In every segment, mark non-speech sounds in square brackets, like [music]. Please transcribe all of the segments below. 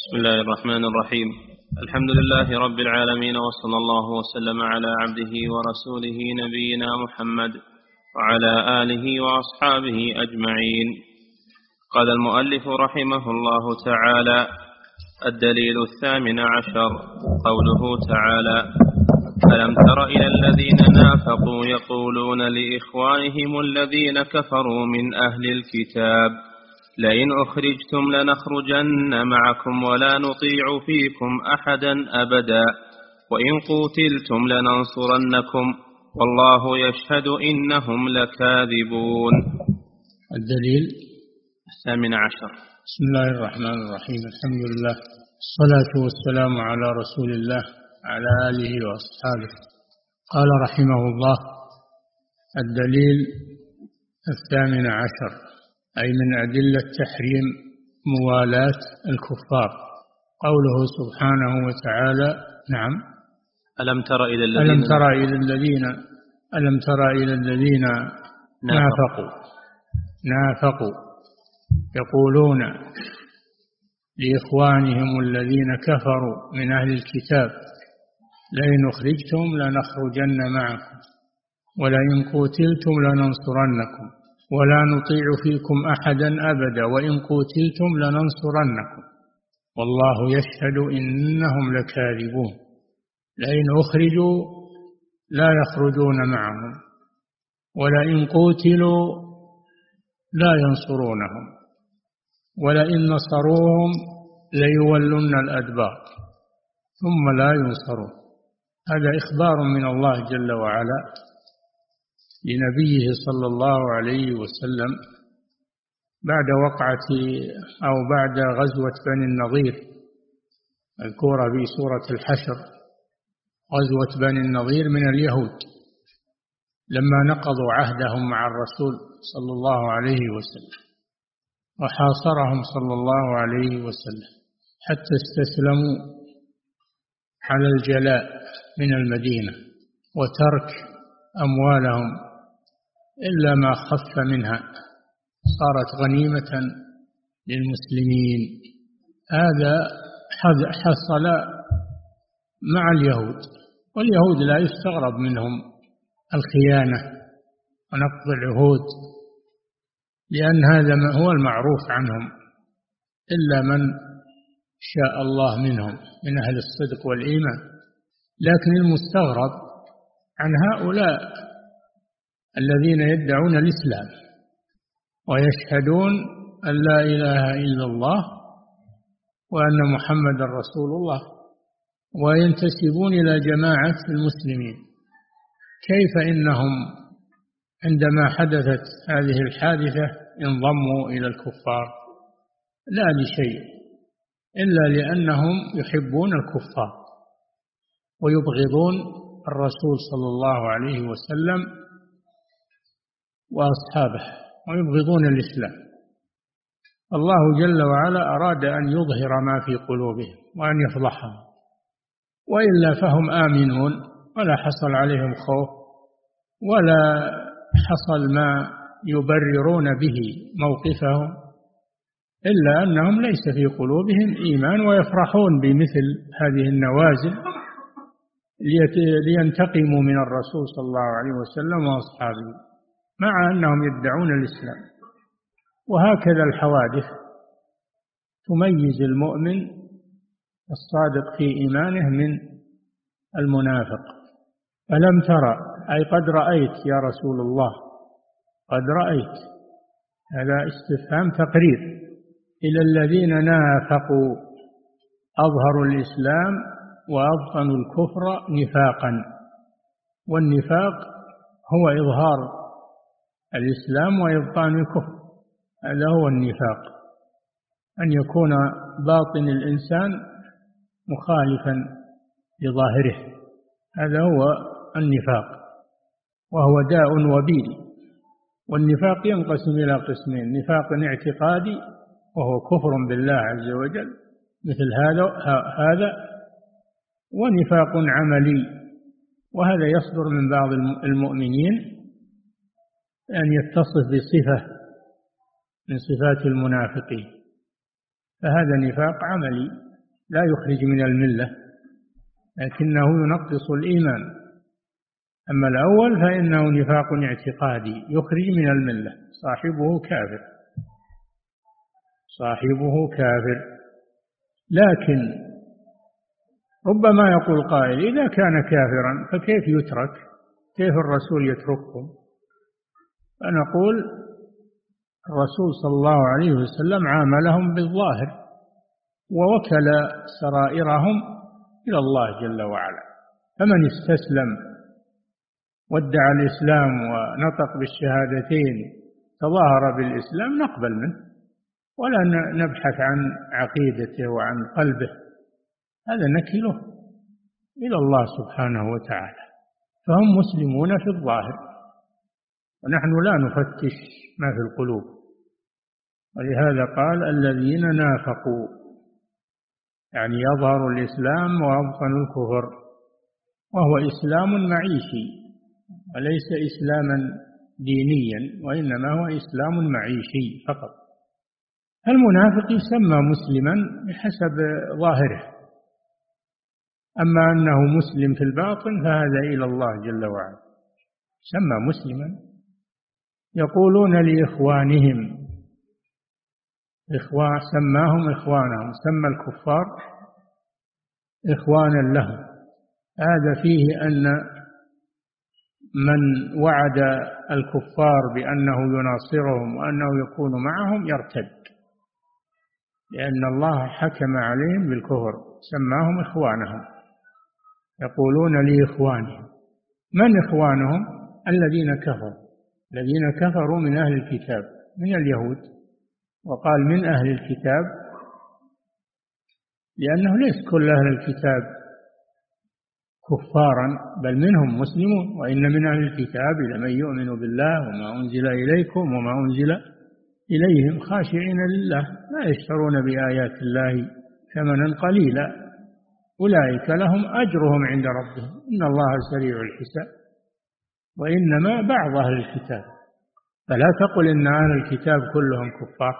بسم الله الرحمن الرحيم. الحمد لله رب العالمين وصلى الله وسلم على عبده ورسوله نبينا محمد وعلى آله وأصحابه أجمعين. قال المؤلف رحمه الله تعالى الدليل الثامن عشر قوله تعالى ألم تر إلى الذين نافقوا يقولون لإخوانهم الذين كفروا من أهل الكتاب لئن أخرجتم لنخرجن معكم ولا نطيع فيكم أحدا أبدا. وإن قوتلتم لننصرنكم والله يشهد إنهم لكاذبون. الدليل؟ الثامن عشر. بسم الله الرحمن الرحيم. الحمد لله الصلاة والسلام على رسول الله على آله وأصحابه. قال رحمه الله الدليل الثامن عشر. أي من أدلة تحريم موالاة الكفار. قوله سبحانه وتعالى نعم. ألم تر إلى الذين ألم تر إلى الذين ألم تر إلى الذين نافقوا. نافقوا. يقولون لإخوانهم الذين كفروا من أهل الكتاب لئن أخرجتم لنخرجن معكم ولئن قتلتم لننصرنكم. ولا نطيع فيكم أحدا أبدا وإن قتلتم لننصرنكم. والله يشهد إنهم لكاذبون. لئن أخرجوا لا يخرجون معهم ولئن قتلوا لا ينصرونهم ولئن نصروهم ليولن الأدبار ثم لا ينصرون. هذا إخبار من الله جل وعلا. لنبيه صلى الله عليه وسلم بعد وقعة أو بعد غزوة بني النضير مذكورة في سورة الحشر غزوة بني النضير من اليهود. لما نقضوا عهدهم مع الرسول صلى الله عليه وسلم وحاصرهم صلى الله عليه وسلم حتى استسلموا على الجلاء من المدينة وترك أموالهم إلا ما خف منها. صارت غنيمة للمسلمين. هذا حصل مع اليهود واليهود لا يستغرب منهم الخيانة ونقض العهود لأن هذا ما هو المعروف عنهم إلا من شاء الله منهم من أهل الصدق والإيمان. لكن المستغرب عن هؤلاء الذين يدعون الإسلام ويشهدون أن لا إله إلا الله وأن محمد رسول الله وينتسبون إلى جماعة المسلمين. كيف إنهم عندما حدثت هذه الحادثة انضموا إلى الكفار؟ لا لشيء إلا لأنهم يحبون الكفار ويبغضون الرسول صلى الله عليه وسلم وأصحابه ويبغضون الإسلام. الله جل وعلا أراد أن يظهر ما في قلوبهم وأن يفضحهم. وإلا فهم آمنون ولا حصل عليهم خوف ولا حصل ما يبررون به موقفهم إلا أنهم ليس في قلوبهم إيمان ويفرحون بمثل هذه النوازل لينتقموا من الرسول صلى الله عليه وسلم وأصحابه. مع أنهم يدعون الإسلام. وهكذا الحوادث تميز المؤمن الصادق في إيمانه من المنافق. ألم ترى أي قد رأيت يا رسول الله قد رأيت. هذا استفهام تقرير. إلى الذين نافقوا أظهروا الإسلام وأبطنوا الكفر نفاقا. والنفاق هو إظهار الإسلام وإبطان الكفر هذا هو النفاق. أن يكون باطن الإنسان مخالفا لظاهره هذا هو النفاق وهو داء وبيل. والنفاق ينقسم إلى قسمين نفاق اعتقادي وهو كفر بالله عز وجل مثل هذا هذا ونفاق عملي وهذا يصدر من بعض المؤمنين. أن يتصف بصفة من صفات المنافقين. فهذا نفاق عملي لا يخرج من الملة لكنه ينقص الإيمان. أما الأول فإنه نفاق اعتقادي يخرج من الملة. صاحبه كافر. صاحبه كافر. لكن ربما يقول قائل إذا كان كافرا فكيف يترك؟ كيف الرسول يتركهم فنقول الرسول صلى الله عليه وسلم عاملهم بالظاهر ووكل سرائرهم إلى الله جل وعلا. فمن استسلم وادعى الإسلام ونطق بالشهادتين تظاهر بالإسلام نقبل منه ولا نبحث عن عقيدته وعن قلبه هذا نكله إلى الله سبحانه وتعالى. فهم مسلمون في الظاهر. ونحن لا نفتش ما في القلوب. ولهذا قال الذين نافقوا يعني يظهر الإسلام ويبطن الكفر وهو إسلام معيشي وليس إسلاما دينيا وإنما هو إسلام معيشي فقط. المنافق يسمى مسلما بحسب ظاهره. أما أنه مسلم في الباطن فهذا إلى الله جل وعلا. سمى مسلما يقولون لإخوانهم. إخوان سماهم إخوانهم سمى الكفار إخوانا لهم. هذا فيه أن من وعد الكفار بأنه يناصرهم وأنه يكون معهم يرتد لأن الله حكم عليهم بالكفر سماهم إخوانهم. يقولون لإخوانهم من إخوانهم؟ الذين كفروا. الذين كفروا من أهل الكتاب من اليهود. وقال من أهل الكتاب؟ لأنه ليس كل أهل الكتاب كفارا بل منهم مسلمون. وإن من أهل الكتاب لمن يؤمن بالله وما أنزل إليكم وما أنزل إليهم خاشعين لله. لا يشترون بآيات الله ثمنا قليلا. أولئك لهم أجرهم عند ربهم. إن الله سريع الحساب. وإنما بعض أهل الكتاب. فلا تقل إن أهل الكتاب كلهم كفار.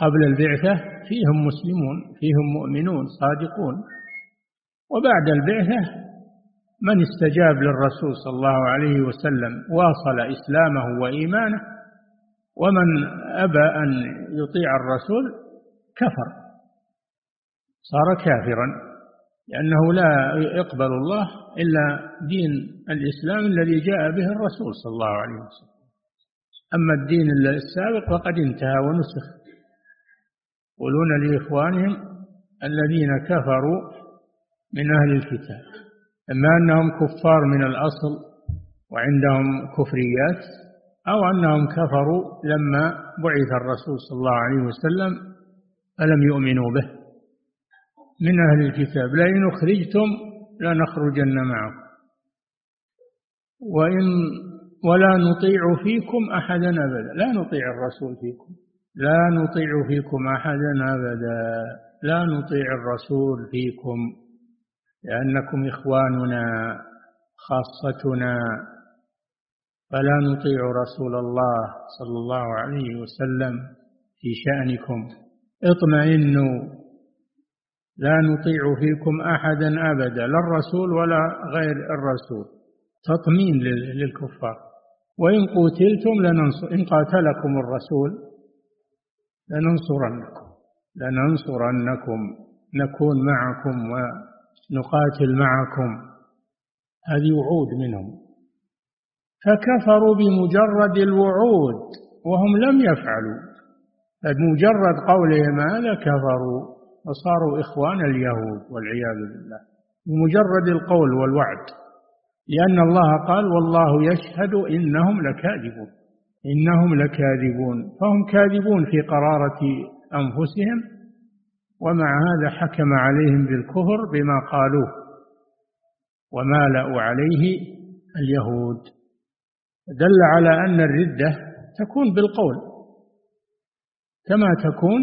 قبل البعثة فيهم مسلمون فيهم مؤمنون صادقون. وبعد البعثة من استجاب للرسول صلى الله عليه وسلم واصل إسلامه وإيمانه ومن أبى أن يطيع الرسول كفر. صار كافرا. لأنه لا يقبل الله إلا دين الإسلام الذي جاء به الرسول صلى الله عليه وسلم. أما الدين السابق فقد انتهى ونسخ. يقولون لإخوانهم الذين كفروا من أهل الكتاب إما أنهم كفار من الأصل وعندهم كفريات أو أنهم كفروا لما بعث الرسول صلى الله عليه وسلم فلم يؤمنوا به. من أهل الكتاب. لئن أخرجتم لنخرجن معكم. وإن ولا نطيع فيكم أحدا أبدا. لا نطيع الرسول فيكم. لا نطيع فيكم أحدا أبدا. لا نطيع الرسول فيكم. لأنكم إخواننا خاصتنا. فلا نطيع رسول الله صلى الله عليه وسلم في شأنكم. اطمئنوا. لا نطيع فيكم أحدا أبدا لا الرسول ولا غير الرسول. تطمين للكفار. وإن قتلتم لننصر إن قاتلكم الرسول لننصرنكم لننصرنكم نكون معكم و نقاتل معكم. هذه وعود منهم. فكفروا بمجرد الوعود وهم لم يفعلوا. بمجرد قولهم هذا كفروا. وصاروا إخوان اليهود والعياذ بالله بمجرد القول والوعد لأن الله قال والله يشهد إنهم لكاذبون إنهم لكاذبون. فهم كاذبون في قرارة أنفسهم ومع هذا حكم عليهم بالكفر بما قالوه ومالأوا عليه اليهود. دل على أن الردة تكون بالقول كما تكون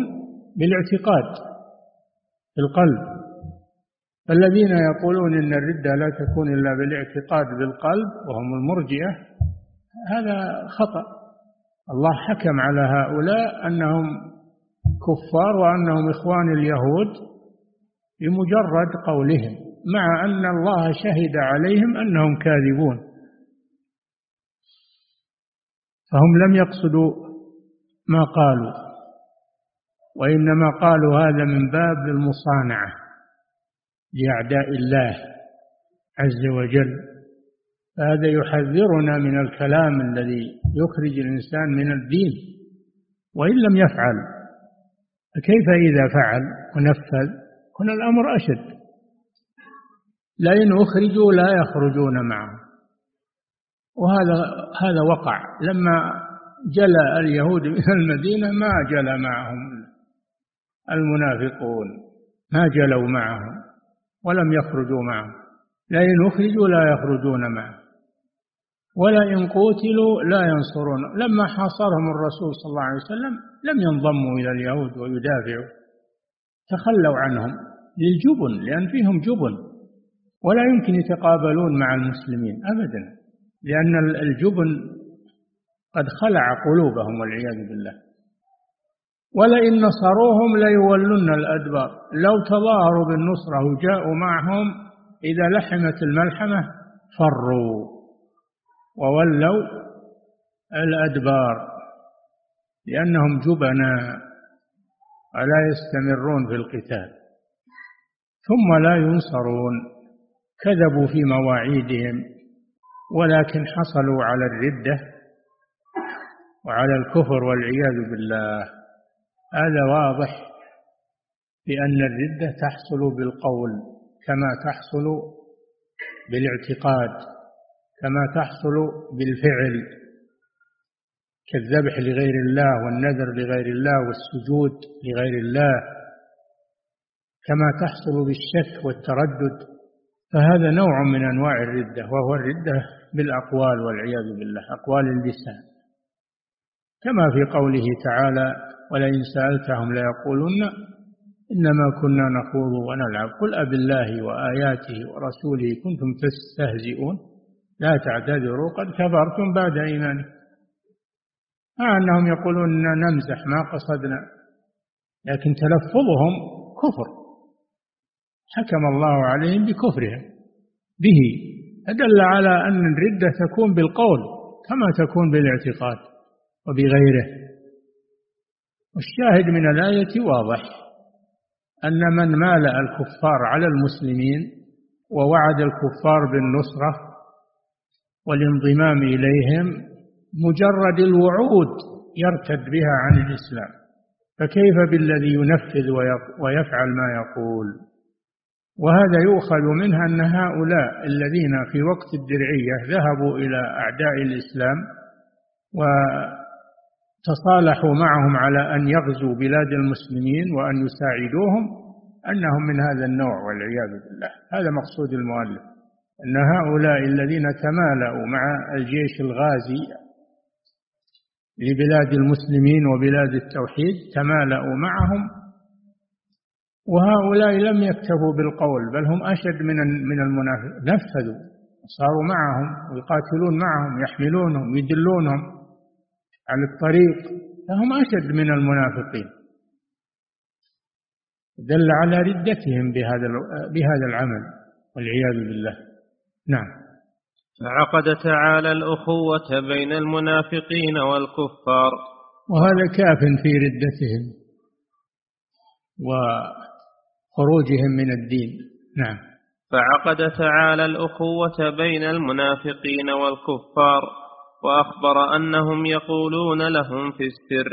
بالاعتقاد. في القلب. الذين يقولون إن الرده لا تكون إلا بالاعتقاد بالقلب وهم المرجئة هذا خطأ. الله حكم على هؤلاء أنهم كفار وأنهم إخوان اليهود بمجرد قولهم مع أن الله شهد عليهم أنهم كاذبون. فهم لم يقصدوا ما قالوا. وإنما قالوا هذا من باب المصانعة لأعداء الله عز وجل. فهذا يحذرنا من الكلام الذي يخرج الإنسان من الدين وإن لم يفعل. فكيف إذا فعل ونفذ؟ كن الأمر أشد. لئن أخرجوا لا يخرجون معه. وهذا هذا وقع. لما جلى اليهود من المدينة ما جلى معهم. المنافقون ما جلوا معهم ولم يخرجوا معهم لئن أخرجوا لا يخرجون معه ولئن قوتلوا لا ينصرون. لما حاصرهم الرسول صلى الله عليه وسلم لم ينضموا إلى اليهود ويدافعوا تخلوا عنهم للجبن لأن فيهم جبن ولا يمكن يتقابلون مع المسلمين أبدا لأن الجبن قد خلع قلوبهم والعياذ بالله. ولئن نصروهم ليولن الأدبار. لو تظاهروا بالنصرة وجاءوا معهم إذا لحمت الملحمة فروا وولوا الأدبار لأنهم جبنا ولا يستمرون في القتال. ثم لا ينصرون كذبوا في مواعيدهم ولكن حصلوا على الردة وعلى الكفر والعياذ بالله. هذا واضح بأن الردة تحصل بالقول كما تحصل بالاعتقاد كما تحصل بالفعل. كالذبح لغير الله والنذر لغير الله والسجود لغير الله. كما تحصل بالشك والتردد. فهذا نوع من أنواع الردة وهو الردة بالأقوال والعياذ بالله أقوال اللسان. كما في قوله تعالى ولئن سألتهم ليقولن إنما كنا نخوض ونلعب. قل ابالله الله وآياته ورسوله كنتم تستهزئون. لا تعتذروا قد كفرتم بعد إيمانكم. مع أنهم يقولون نمزح ما قصدنا لكن تلفظهم كفر. حكم الله عليهم بكفرهم. به فدل على أن الردة تكون بالقول كما تكون بالاعتقاد وبغيره. والشاهد من الآية واضح أن من مال الكفار على المسلمين ووعد الكفار بالنصرة والانضمام إليهم مجرد الوعود يرتد بها عن الإسلام. فكيف بالذي ينفذ ويفعل ما يقول؟ وهذا يؤخذ منها أن هؤلاء الذين في وقت الدرعية ذهبوا إلى أعداء الإسلام وتصالحوا معهم على أن يغزوا بلاد المسلمين وأن يساعدوهم أنهم من هذا النوع والعياذ بالله. هذا مقصود المؤلف أن هؤلاء الذين تمالأوا مع الجيش الغازي لبلاد المسلمين وبلاد التوحيد تمالأوا معهم وهؤلاء لم يكتفوا بالقول بل هم أشد من من المنافق نفذوا صاروا معهم ويقاتلون معهم يحملونهم ويدلونهم على الطريق فهم أشد من المنافقين. دل على ردتهم بهذا بهذا العمل والعياذ بالله. نعم. فعقد تعالى الأخوة بين المنافقين والكفار. وهذا كاف في ردتهم وخروجهم من الدين. نعم. فعقد تعالى الأخوة بين المنافقين والكفار. وأخبر أنهم يقولون لهم في السر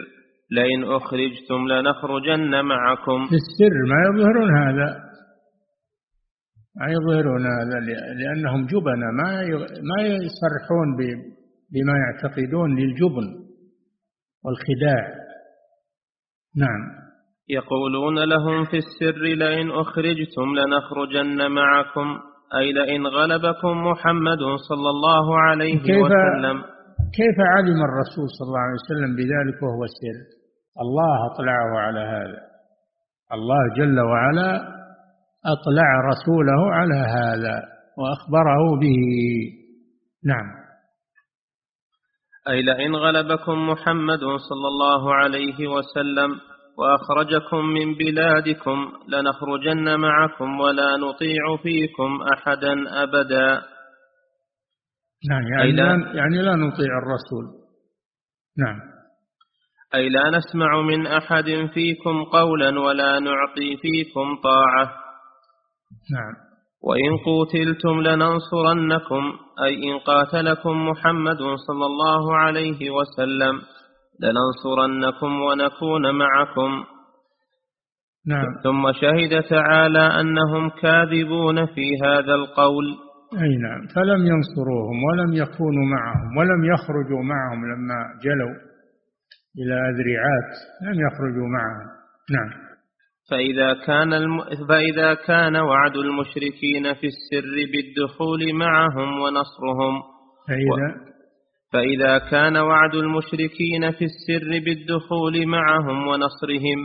لئن أخرجتم لنخرجن معكم. في السر ما يظهرون هذا. ما يظهرون هذا لأنهم جبنة ما ما يصرحون بما يعتقدون للجبن والخداع. نعم. يقولون لهم في السر لئن أخرجتم لنخرجن معكم. أي لئن غلبكم محمد صلى الله عليه كيف وسلم. كيف علم الرسول صلى الله عليه وسلم بذلك وهو سر الله أطلعه على هذا. الله جل وعلا أطلع رسوله على هذا وأخبره به. نعم. أي لئن غلبكم محمد صلى الله عليه وسلم وأخرجكم من بلادكم لنخرجن معكم ولا نطيع فيكم أحدا أبدا. نعم يعني لا, يعني لا نطيع الرسول. نعم. أي لا نسمع من أحد فيكم قولا ولا نعطي فيكم طاعة. نعم. وإن قوتلتم لننصرنكم أي إن قاتلكم محمد صلى الله عليه وسلم لننصرنكم ونكون معكم. نعم. ثم شهد تعالى أنهم كاذبون في هذا القول. أي نعم. فلم ينصروهم ولم يكونوا معهم ولم يخرجوا معهم لما جلوا إلى أذرعات لم يخرجوا معهم. نعم. فإذا كان الم... فإذا كان وعد المشركين في السر بالدخول معهم ونصرهم. فإذا؟ و... فإذا كان وعد المشركين في السر بالدخول معهم ونصرهم.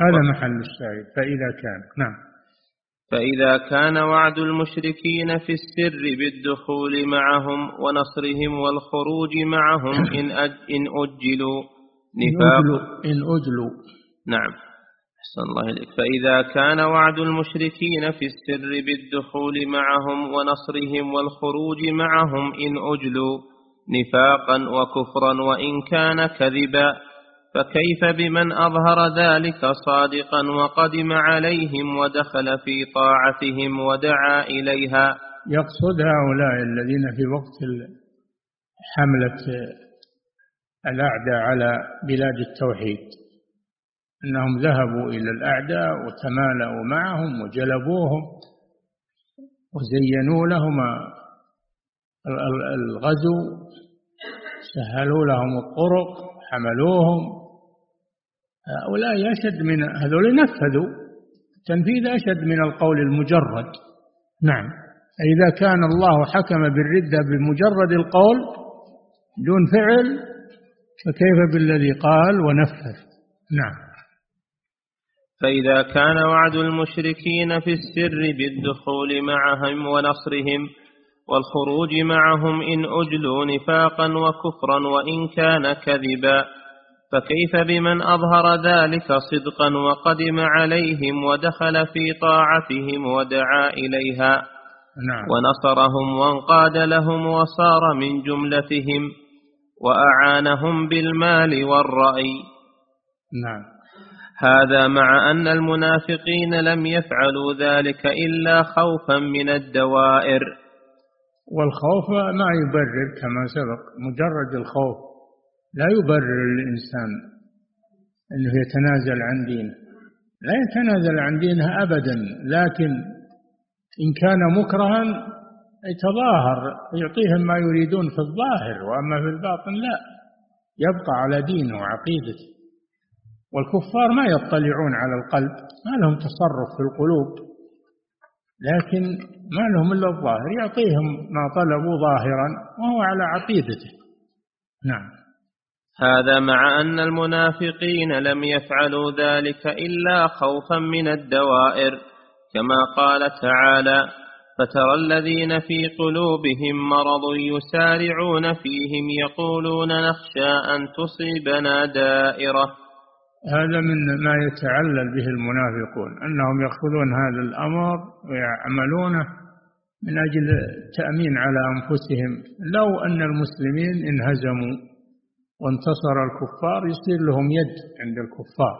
هذا محل الشاهد. فإذا كان. نعم. فإذا كان وعد المشركين في السر بالدخول معهم ونصرهم والخروج معهم [coughs] إن, أج إن أجلوا. نفاق. إن أجلوا. نعم. أحسن الله إليك. فإذا كان وعد المشركين في السر بالدخول معهم ونصرهم والخروج معهم إن أجلوا نفاقا وكفرا وإن كان كذبا. فكيف بمن أظهر ذلك صادقا وقدم عليهم ودخل في طاعتهم ودعا إليها؟ يقصد هؤلاء الذين في وقت حملة الأعداء على بلاد التوحيد أنهم ذهبوا إلى الأعداء وتمالأوا معهم وجلبوهم وزينوا لهم الغزو سهلوا لهم الطرق حملوهم هؤلاء أشد من هذول نفذوا. تنفيذ أشد من القول المجرد. نعم. إذا كان الله حكم بالردة بمجرد القول دون فعل فكيف بالذي قال ونفذ؟ نعم. فإذا كان وعد المشركين في السر بالدخول معهم ونصرهم والخروج معهم إن أجلوا نفاقا وكفرا وإن كان كذبا فكيف بمن أظهر ذلك صدقا وقدم عليهم ودخل في طاعتهم ودعا إليها نعم. ونصرهم وانقاد لهم وصار من جملتهم وأعانهم بالمال والرأي. نعم. هذا مع أن المنافقين لم يفعلوا ذلك إلا خوفا من الدوائر. والخوف ما يبرر كما سبق مجرد الخوف. لا يبرر الإنسان أنه يتنازل عن دينه لا يتنازل عن دينه أبدا لكن إن كان مكرها يتظاهر يعطيهم ما يريدون في الظاهر وأما في الباطن لا. يبقى على دينه وعقيدته. والكفار ما يطلعون على القلب ما لهم تصرف في القلوب لكن ما لهم إلا الظاهر. يعطيهم ما طلبوا ظاهرا وهو على عقيدته. نعم. هذا مع أن المنافقين لم يفعلوا ذلك إلا خوفا من الدوائر كما قال تعالى فترى الذين في قلوبهم مرض يسارعون فيهم يقولون نخشى أن تصيبنا دائرة. هذا من ما يتعلل به المنافقون أنهم يأخذون هذا الأمر ويعملونه من أجل التأمين على أنفسهم لو أن المسلمين انهزموا. وانتصر الكفار يصير لهم يد عند الكفار.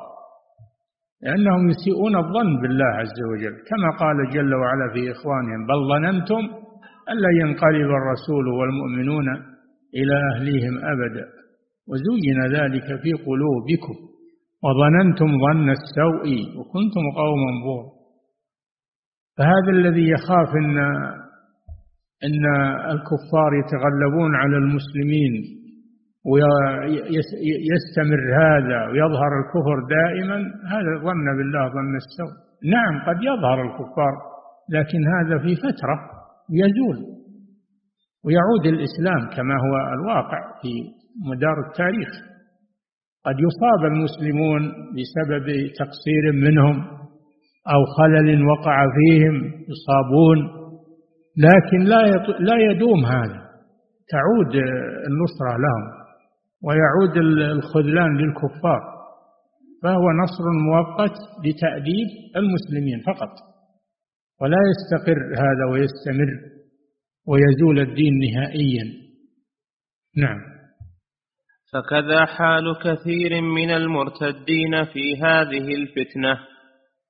لأنهم يسيئون الظن بالله عز وجل. كما قال جل وعلا في إخوانهم بل ظننتم ألا ينقلب الرسول والمؤمنون إلى أهليهم أبدا. وزين ذلك في قلوبكم. وظننتم ظن السوء وكنتم قوما بورا فهذا الذي يخاف إن إن الكفار يتغلبون على المسلمين ويستمر هذا ويظهر الكفر دائما هذا ظن بالله ظن السوء. نعم قد يظهر الكفار لكن هذا في فترة يزول. ويعود الإسلام كما هو الواقع في مدار التاريخ. قد يصاب المسلمون بسبب تقصير منهم أو خلل وقع فيهم يصابون. لكن لا لا يدوم هذا. تعود النصرة لهم. ويعود الخذلان للكفار فهو نصر مؤقت لتأديب المسلمين فقط. ولا يستقر هذا ويستمر ويزول الدين نهائيا. نعم. فكذا حال كثير من المرتدين في هذه الفتنة.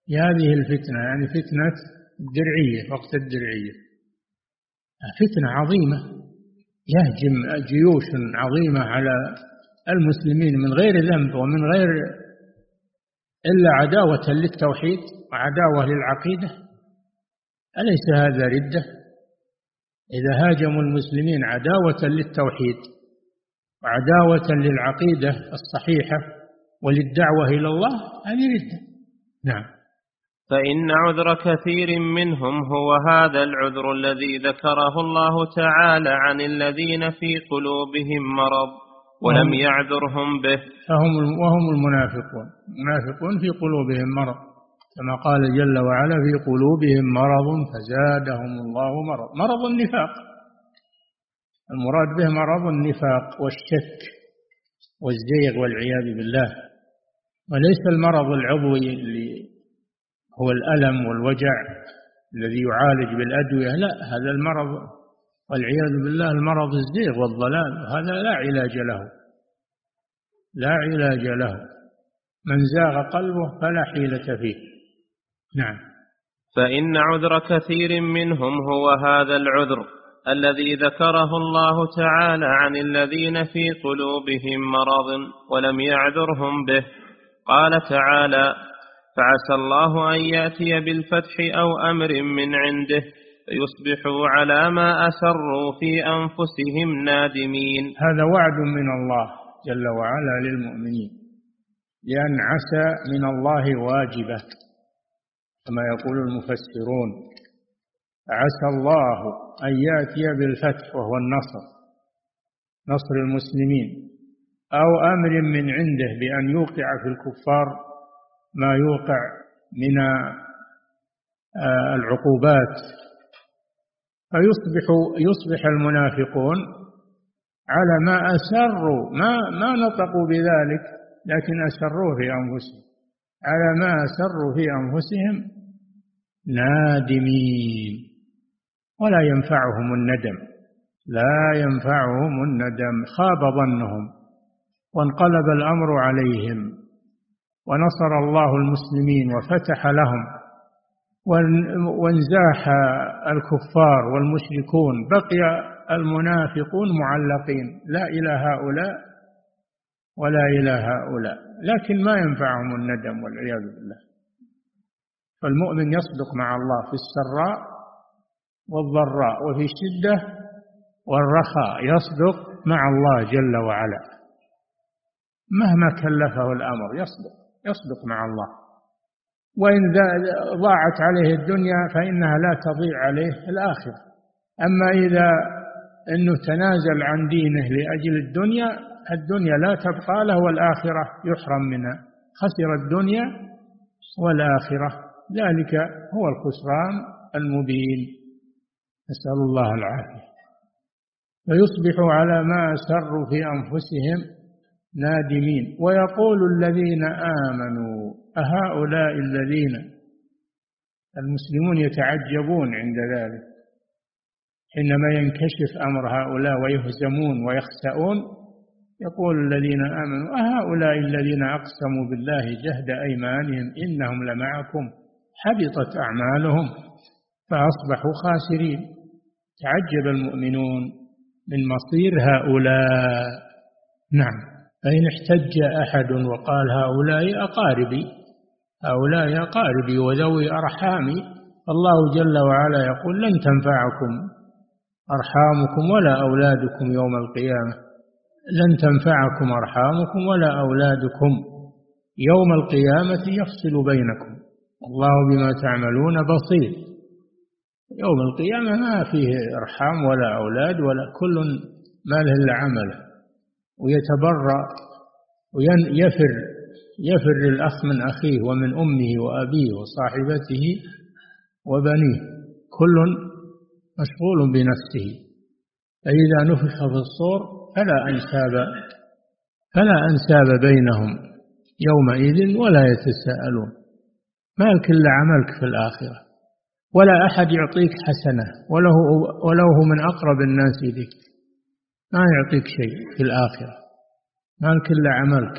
في هذه الفتنة يعني فتنة الدرعية وقت الدرعية. فتنة عظيمة. يهجم جيوش عظيمة على المسلمين من غير ذنب ومن غير إلا عداوة للتوحيد وعداوة للعقيدة أليس هذا ردة؟ إذا هاجموا المسلمين عداوة للتوحيد وعداوة للعقيدة الصحيحة وللدعوة إلى الله هذه ردة. نعم. فإن عذر كثير منهم هو هذا العذر الذي ذكره الله تعالى عن الذين في قلوبهم مرض ولم يعذرهم به. فهم وهم المنافقون. المنافقون في قلوبهم مرض. كما قال جل وعلا في قلوبهم مرض فزادهم الله مرض. مرض النفاق. المراد به مرض النفاق والشك والزيغ والعياذ بالله. وليس المرض العضوي اللي هو الألم والوجع الذي يعالج بالأدوية. لا هذا المرض والعياذ بالله المرض الزيغ والضلال هذا لا علاج له. لا علاج له. من زاغ قلبه فلا حيلة فيه. نعم. فإن عذر كثير منهم هو هذا العذر الذي ذكره الله تعالى عن الذين في قلوبهم مرض ولم يعذرهم به. قال تعالى فعسى الله أن يأتي بالفتح أو أمر من عنده فيصبحوا على ما أسروا في أنفسهم نادمين. هذا وعد من الله جل وعلا للمؤمنين لأن عسى من الله واجبة كما يقول المفسرون. عسى الله أن يأتي بالفتح وهو النصر نصر المسلمين أو أمر من عنده بأن يوقع في الكفار ما يوقع من العقوبات. فيصبح يصبح المنافقون على ما أسروا ما ما نطقوا بذلك لكن أسروه في أنفسهم. على ما أسروا في أنفسهم نادمين. ولا ينفعهم الندم. لا ينفعهم الندم. خاب ظنهم. وانقلب الأمر عليهم. ونصر الله المسلمين وفتح لهم وانزاح الكفار والمشركون بقي المنافقون معلقين. لا إلى هؤلاء ولا إلى هؤلاء. لكن ما ينفعهم الندم والعياذ بالله. فالمؤمن يصدق مع الله في السراء والضراء وفي الشدة والرخاء يصدق مع الله جل وعلا. مهما كلفه الأمر يصدق. يصدق مع الله. وإن ضاعت عليه الدنيا فإنها لا تضيع عليه الآخرة. أما إذا أنه تنازل عن دينه لأجل الدنيا الدنيا لا تبقى له والآخرة يحرم منها. خسر الدنيا والآخرة. ذلك هو الخسران المبين. نسأل الله العافية. فيصبح على ما أسروا في أنفسهم نادمين. ويقول الذين آمنوا أهؤلاء الذين المسلمون يتعجبون عند ذلك حينما ينكشف أمر هؤلاء ويهزمون ويخسؤون يقول الذين آمنوا أهؤلاء الذين أقسموا بالله جهد أيمانهم إنهم لمعكم حبطت أعمالهم فأصبحوا خاسرين. تعجب المؤمنون من مصير هؤلاء. نعم. فإن احتج أحد وقال هؤلاء أقاربي هؤلاء أقاربي وذوي أرحامي الله جل وعلا يقول لن تنفعكم أرحامكم ولا أولادكم يوم القيامة. لن تنفعكم أرحامكم ولا أولادكم يوم القيامة يفصل بينكم. الله بما تعملون بصير. يوم القيامة ما فيه أرحام ولا أولاد ولا كل ما له إلا عمله. ويتبرأ ويفر يفر الأخ من أخيه ومن أمه وأبيه وصاحبته وبنيه. كل مشغول بنفسه. فإذا نفخ في الصور فلا أنساب فلا أنساب بينهم يومئذ ولا يتساءلون. مالك إلا عملك في الآخرة. ولا أحد يعطيك حسنة. وله ولو هو من أقرب الناس إليك. ما يعطيك شيء في الآخرة. مالك إلا عملك.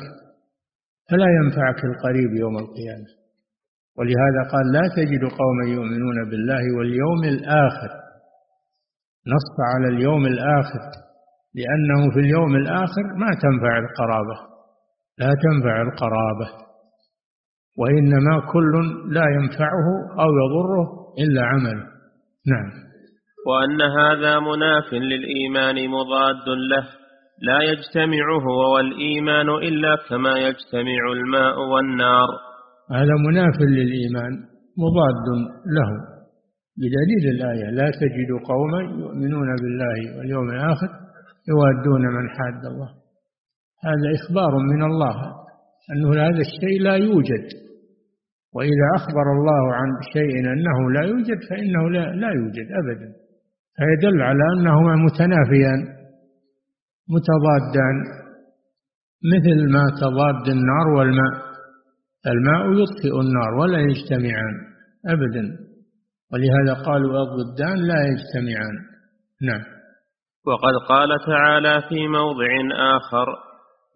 فلا ينفعك القريب يوم القيامة. ولهذا قال لا تجد قوما يؤمنون بالله واليوم الآخر. نص على اليوم الآخر. لأنه في اليوم الآخر ما تنفع القرابة. لا تنفع القرابة. وإنما كل لا ينفعه أو يضره إلا عمله. نعم. وأن هذا مناف للإيمان مضاد له لا يجتمع هو والإيمان إلا كما يجتمع الماء والنار. هذا مناف للإيمان مضاد له. بدليل الآية لا تجد قوما يؤمنون بالله واليوم الآخر يوادون من حاد الله. هذا إخبار من الله أنه هذا الشيء لا يوجد. وإذا أخبر الله عن شيء أنه لا يوجد فإنه لا, لا يوجد أبدا. فيدل على أنهما متنافيان متضادان مثل ما تضاد النار والماء. الماء يطفئ النار ولا يجتمعان أبدا. ولهذا قالوا الضدان لا يجتمعان. نعم. وقد قال تعالى في موضع آخر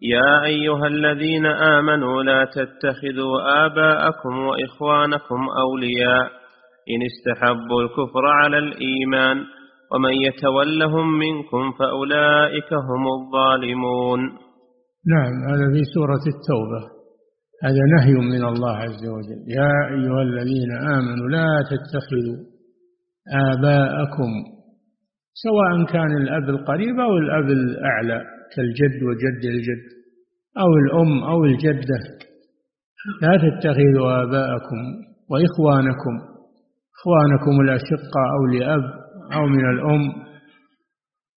يا أيها الذين آمنوا لا تتخذوا آباءكم وإخوانكم أولياء. إن استحبوا الكفر على الإيمان ومن يتولهم منكم فأولئك هم الظالمون. نعم هذا في سورة التوبة. هذا نهي من الله عز وجل. يا أيها الذين آمنوا لا تتخذوا آباءكم سواء كان الأب القريب أو الأب الأعلى كالجد وجد الجد أو الأم أو الجدة. لا تتخذوا آباءكم وإخوانكم إخوانكم الأشقاء أو لأب أو من الأم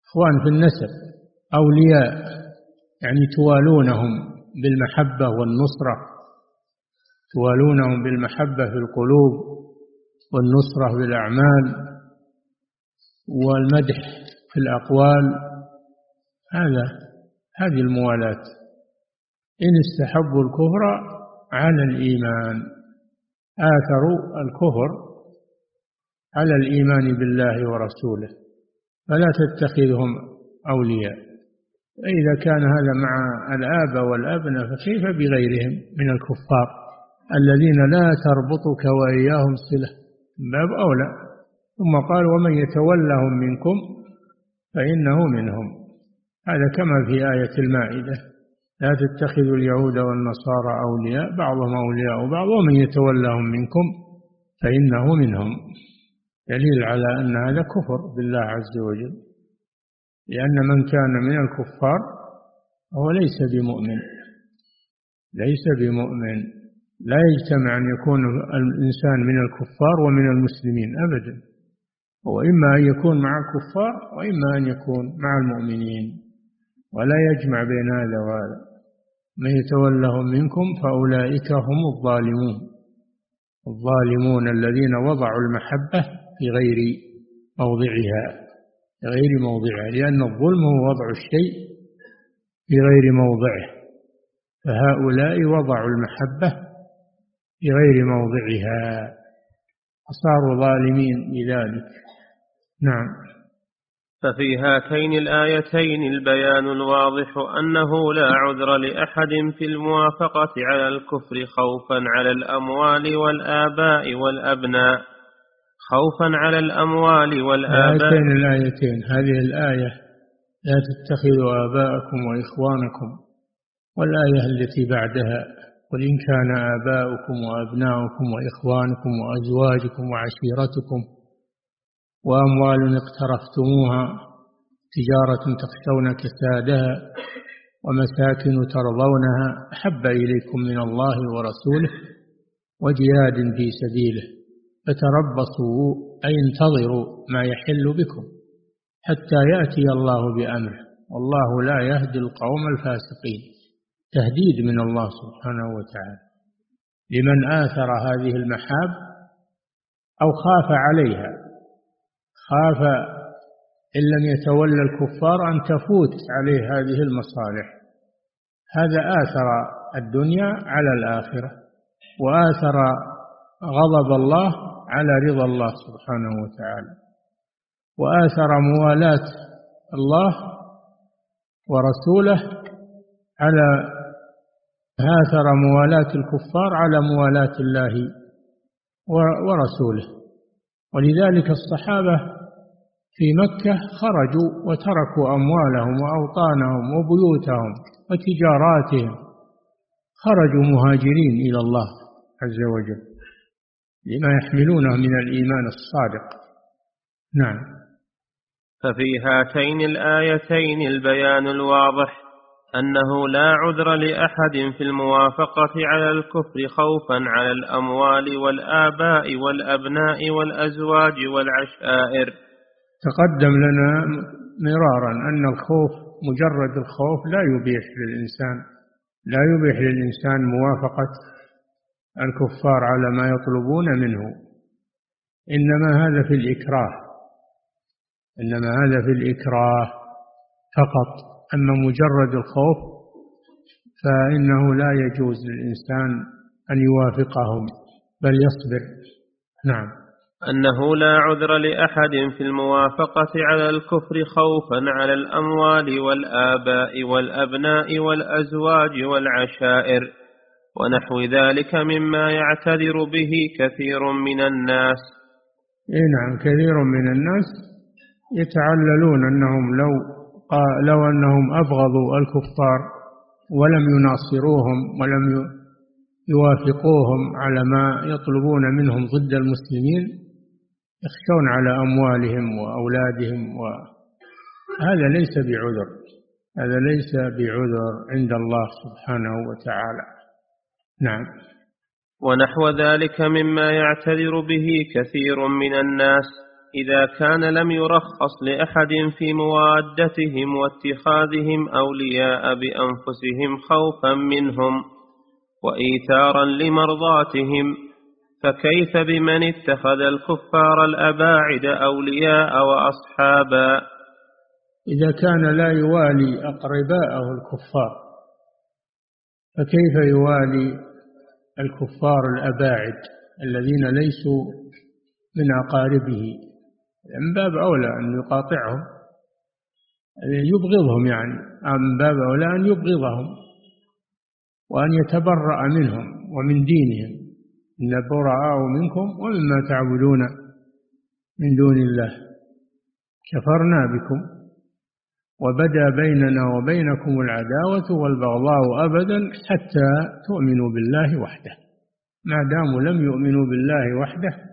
إخوان في النسب أولياء يعني توالونهم بالمحبة والنصرة توالونهم بالمحبة في القلوب والنصرة بالأعمال والمدح في الأقوال. هذا هذه الموالاة. إن استحبوا الكفر على الإيمان. آثروا الكفر على الإيمان بالله ورسوله فلا تتخذهم أولياء. فإذا كان هذا مع الآباء والأبناء فكيف بغيرهم من الكفار الذين لا تربطك وإياهم صلة؟ باب أولى. ثم قال ومن يتولهم منكم فإنه منهم. هذا كما في آية المائدة لا تتخذوا اليهود والنصارى أولياء بعضهم أولياء بعض ومن يتولهم منكم فإنه منهم. دليل على أن هذا كفر بالله عز وجل لأن من كان من الكفار هو ليس بمؤمن. ليس بمؤمن. لا يجتمع أن يكون الإنسان من الكفار ومن المسلمين أبدا. هو إما أن يكون مع الكفار وإما أن يكون مع المؤمنين. ولا يجمع بين هذا وهذا. من يتولهم منكم فأولئك هم الظالمون. الظالمون الذين وضعوا المحبة في غير موضعها في غير موضعها لأن الظلم هو وضع الشيء في غير موضعه. فهؤلاء وضعوا المحبة في غير موضعها. فصاروا ظالمين بذلك نعم. ففي هاتين الآيتين البيان الواضح أنه لا عذر لأحد في الموافقة على الكفر خوفا على الأموال والآباء والأبناء. خوفا على الأموال والآباء. هاتين الآيتين. هذه الآية لا تتخذوا آباءكم وإخوانكم والآية التي بعدها قل إن كان آباؤكم وأبناؤكم وإخوانكم وأزواجكم وعشيرتكم وأموال اقترفتموها تجارة تخشون كسادها ومساكن ترضونها أحب إليكم من الله ورسوله وجهاد في سبيله. فتربصوا أي انتظروا ما يحل بكم حتى يأتي الله بأمره. والله لا يهدي القوم الفاسقين. تهديد من الله سبحانه وتعالى. لمن آثر هذه المحاب أو خاف عليها. خاف إن لم يتولى الكفار أن تفوت عليه هذه المصالح. هذا آثر الدنيا على الآخرة وآثر غضب الله على رضا الله سبحانه وتعالى. وآثر موالاة الله ورسوله على آثر موالاة الكفار على موالاة الله ورسوله. ولذلك الصحابة في مكة خرجوا وتركوا أموالهم وأوطانهم وبيوتهم وتجاراتهم. خرجوا مهاجرين إلى الله عز وجل. لما يحملونه من الإيمان الصادق. نعم. ففي هاتين الآيتين البيان الواضح أنه لا عذر لأحد في الموافقة على الكفر خوفا على الأموال والآباء والأبناء والأزواج والعشائر. تقدم لنا مرارا أن الخوف مجرد الخوف لا يبيح للإنسان لا يبيح للإنسان موافقة الكفار على ما يطلبون منه. إنما هذا في الإكراه. إنما هذا في الإكراه فقط. أما مجرد الخوف فإنه لا يجوز للإنسان أن يوافقهم بل يصبر. نعم. أنه لا عذر لأحد في الموافقة على الكفر خوفا على الأموال والآباء والأبناء والأزواج والعشائر. ونحو ذلك مما يعتذر به كثير من الناس. إيه نعم كثير من الناس يتعللون أنهم لو لو أنهم أبغضوا الكفار ولم يناصروهم ولم يوافقوهم على ما يطلبون منهم ضد المسلمين يخشون على أموالهم وأولادهم وهذا ليس بعذر هذا ليس بعذر عند الله سبحانه وتعالى. نعم. ونحو ذلك مما يعتذر به كثير من الناس إذا كان لم يرخص لأحد في موادتهم واتخاذهم أولياء بأنفسهم خوفا منهم وإيثارا لمرضاتهم فكيف بمن اتخذ الكفار الأباعد أولياء وأصحابا؟ إذا كان لا يوالي أقرباءه الكفار فكيف يوالي الكفار الأباعد الذين ليسوا من أقاربه. من باب أولى أن يقاطعهم يبغضهم يعني من باب أولى أن يبغضهم وأن يتبرأ منهم ومن دينهم. إن براء منكم ومما تعبدون من دون الله. كفرنا بكم. وبدا بيننا وبينكم العداوة والبغضاء أبدا حتى تؤمنوا بالله وحده. ما داموا لم يؤمنوا بالله وحده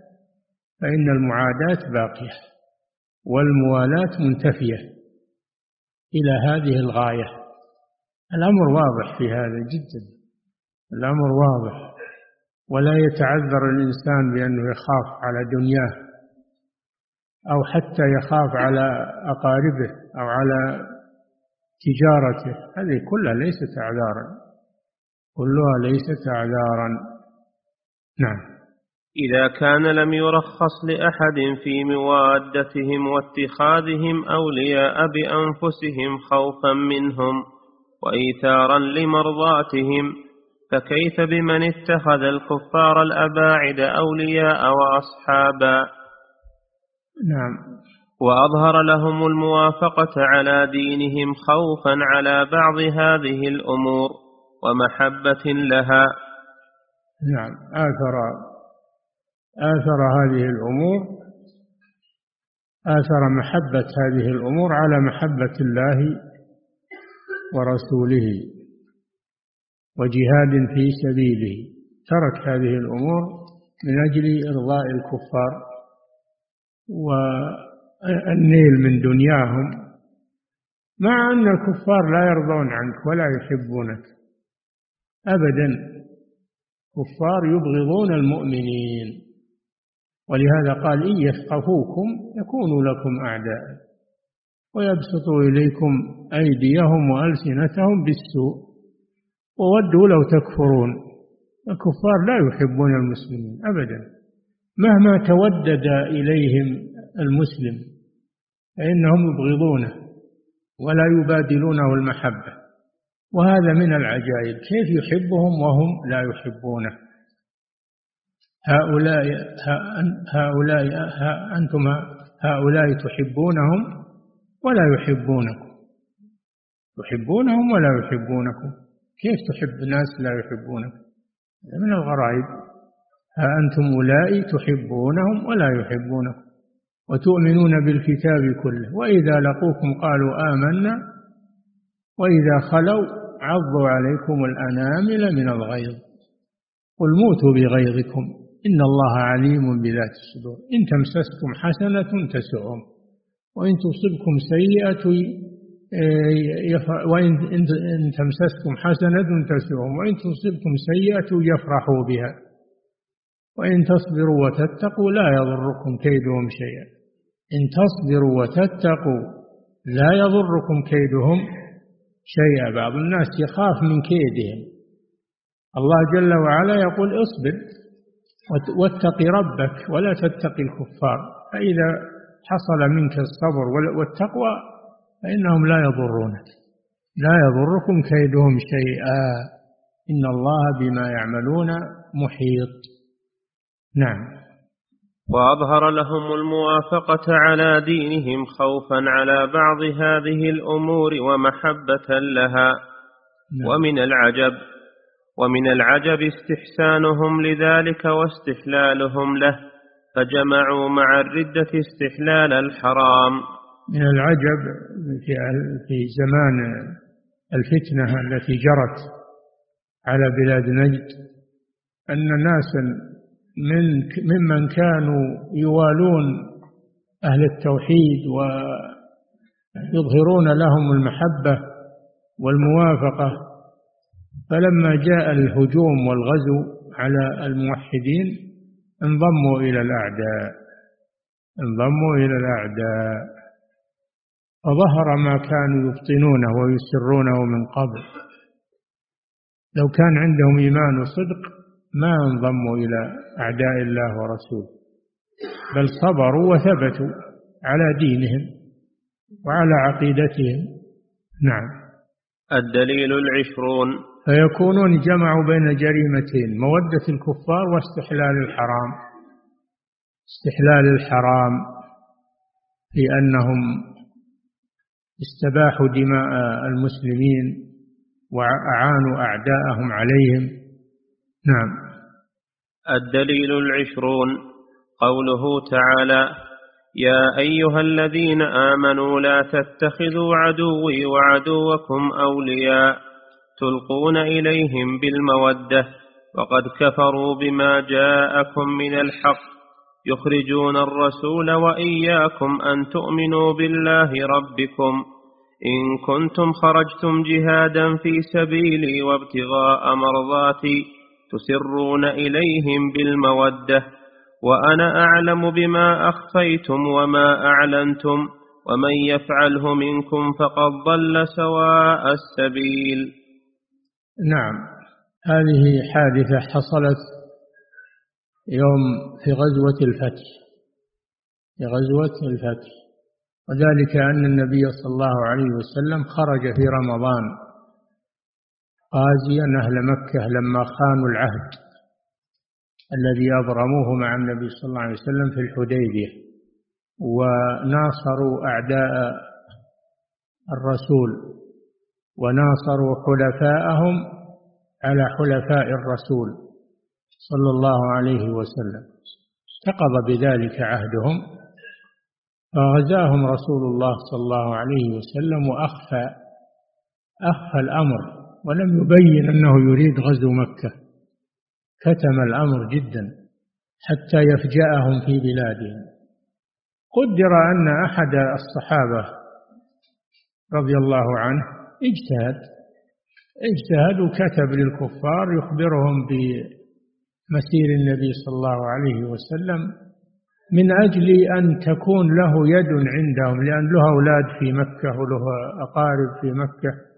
فإن المعاداة باقية والموالاة منتفية. إلى هذه الغاية. الأمر واضح في هذا جدا. الأمر واضح. ولا يتعذر الإنسان بأنه يخاف على دنياه. أو حتى يخاف على أقاربه أو على تجارته. هذه كلها ليست أعذارا. كلها ليست أعذارا. نعم. إذا كان لم يرخص لأحد في موادتهم واتخاذهم أولياء بأنفسهم خوفا منهم وإيثارا لمرضاتهم فكيف بمن اتخذ الكفار الأباعد أولياء وأصحابا؟ نعم. وأظهر لهم الموافقة على دينهم خوفا على بعض هذه الأمور ومحبة لها. نعم. آثر آثر هذه الأمور آثر محبة هذه الأمور على محبة الله ورسوله وجهاد في سبيله. ترك هذه الأمور من أجل إرضاء الكفار. والنيل من دنياهم مع أن الكفار لا يرضون عنك ولا يحبونك. أبدا كفار يبغضون المؤمنين. ولهذا قال إن يثقفوكم يكونوا لكم أعداء ويبسطوا إليكم أيديهم وألسنتهم بالسوء. وودوا لو تكفرون الكفار لا يحبون المسلمين أبدا. مهما تودد إليهم المسلم فإنهم يبغضونه ولا يبادلونه المحبة. وهذا من العجائب كيف يحبهم وهم لا يحبونه؟ هؤلاء هؤلاء أنتم هؤلاء تحبونهم ولا يحبونكم؟ تحبونهم ولا يحبونكم؟ كيف تحب ناس لا يحبونك؟ من الغرائب. أنتم أولئك تحبونهم ولا يحبونكم وتؤمنون بالكتاب كله وإذا لقوكم قالوا آمنا وإذا خلوا عضوا عليكم الأنامل من الغيظ قل موتوا بغيظكم إن الله عليم بذات الصدور إن تمسسكم حسنة تسؤهم وإن تصبكم سيئة وإن إن تمسسكم حسنة تسؤهم وإن تصبكم سيئة يفرحوا بها وإن تصبروا وتتقوا لا يضركم كيدهم شيئا. إن تصبروا وتتقوا لا يضركم كيدهم شيئا. بعض الناس يخاف من كيدهم. الله جل وعلا يقول اصبر واتق ربك ولا تتقي الكفار. فإذا حصل منك الصبر والتقوى فإنهم لا يضرونك. لا يضركم كيدهم شيئا. إن الله بما يعملون محيط. نعم. وأظهر لهم الموافقة على دينهم خوفا على بعض هذه الأمور ومحبة لها. نعم. ومن العجب ومن العجب استحسانهم لذلك واستحلالهم له فجمعوا مع الردة استحلال الحرام. من العجب في في زمان الفتنة التي جرت على بلاد نجد أن ناسا من ممن كانوا يوالون أهل التوحيد ويظهرون لهم المحبة والموافقة. فلما جاء الهجوم والغزو على الموحدين انضموا إلى الأعداء. انضموا إلى الأعداء. فظهر ما كانوا يبطنونه ويسرونه من قبل. لو كان عندهم إيمان وصدق ما انضموا إلى أعداء الله ورسوله بل صبروا وثبتوا على دينهم وعلى عقيدتهم. نعم. الدليل العشرون. فيكونون جمعوا بين جريمتين مودة الكفار واستحلال الحرام. استحلال الحرام في أنهم استباحوا دماء المسلمين وأعانوا أعداءهم عليهم. نعم. الدليل العشرون. قوله تعالى يا أيها الذين آمنوا لا تتخذوا عدوي وعدوكم أولياء تلقون إليهم بالمودة وقد كفروا بما جاءكم من الحق يخرجون الرسول وإياكم أن تؤمنوا بالله ربكم إن كنتم خرجتم جهادا في سبيلي وابتغاء مرضاتي تسرون إليهم بالمودة وأنا أعلم بما أخفيتم وما أعلنتم ومن يفعله منكم فقد ضل سواء السبيل. نعم هذه حادثة حصلت يوم في غزوة الفتح في غزوة الفتح وذلك أن النبي صلى الله عليه وسلم خرج في رمضان. غازيا أهل مكة لما خانوا العهد الذي أبرموه مع النبي صلى الله عليه وسلم في الحديبية وناصروا أعداء الرسول وناصروا حلفاءهم على حلفاء الرسول صلى الله عليه وسلم. استقض بذلك عهدهم فغزاهم رسول الله صلى الله عليه وسلم وأخفى أخفى الأمر. ولم يبين أنه يريد غزو مكة. كتم الأمر جدا حتى يفجأهم في بلادهم. قدر أن أحد الصحابة رضي الله عنه اجتهد. اجتهد وكتب للكفار يخبرهم بمسير النبي صلى الله عليه وسلم من أجل أن تكون له يد عندهم لأن له أولاد في مكة وله أقارب في مكة.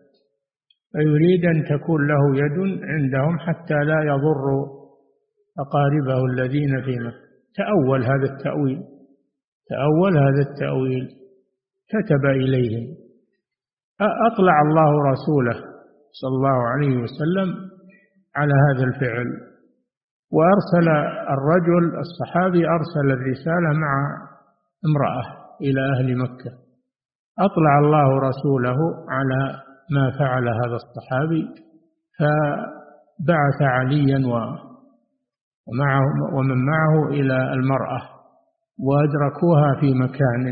فيريد أن تكون له يد عندهم حتى لا يضر أقاربه الذين في مكة. تأول هذا التأويل. تأول هذا التأويل. كتب إليهم أطلع الله رسوله صلى الله عليه وسلم على هذا الفعل. وأرسل الرجل الصحابي أرسل الرسالة مع امرأة إلى أهل مكة. أطلع الله رسوله على ما فعل هذا الصحابي فبعث عليا ومعه ومن معه إلى المرأة وأدركوها في مكان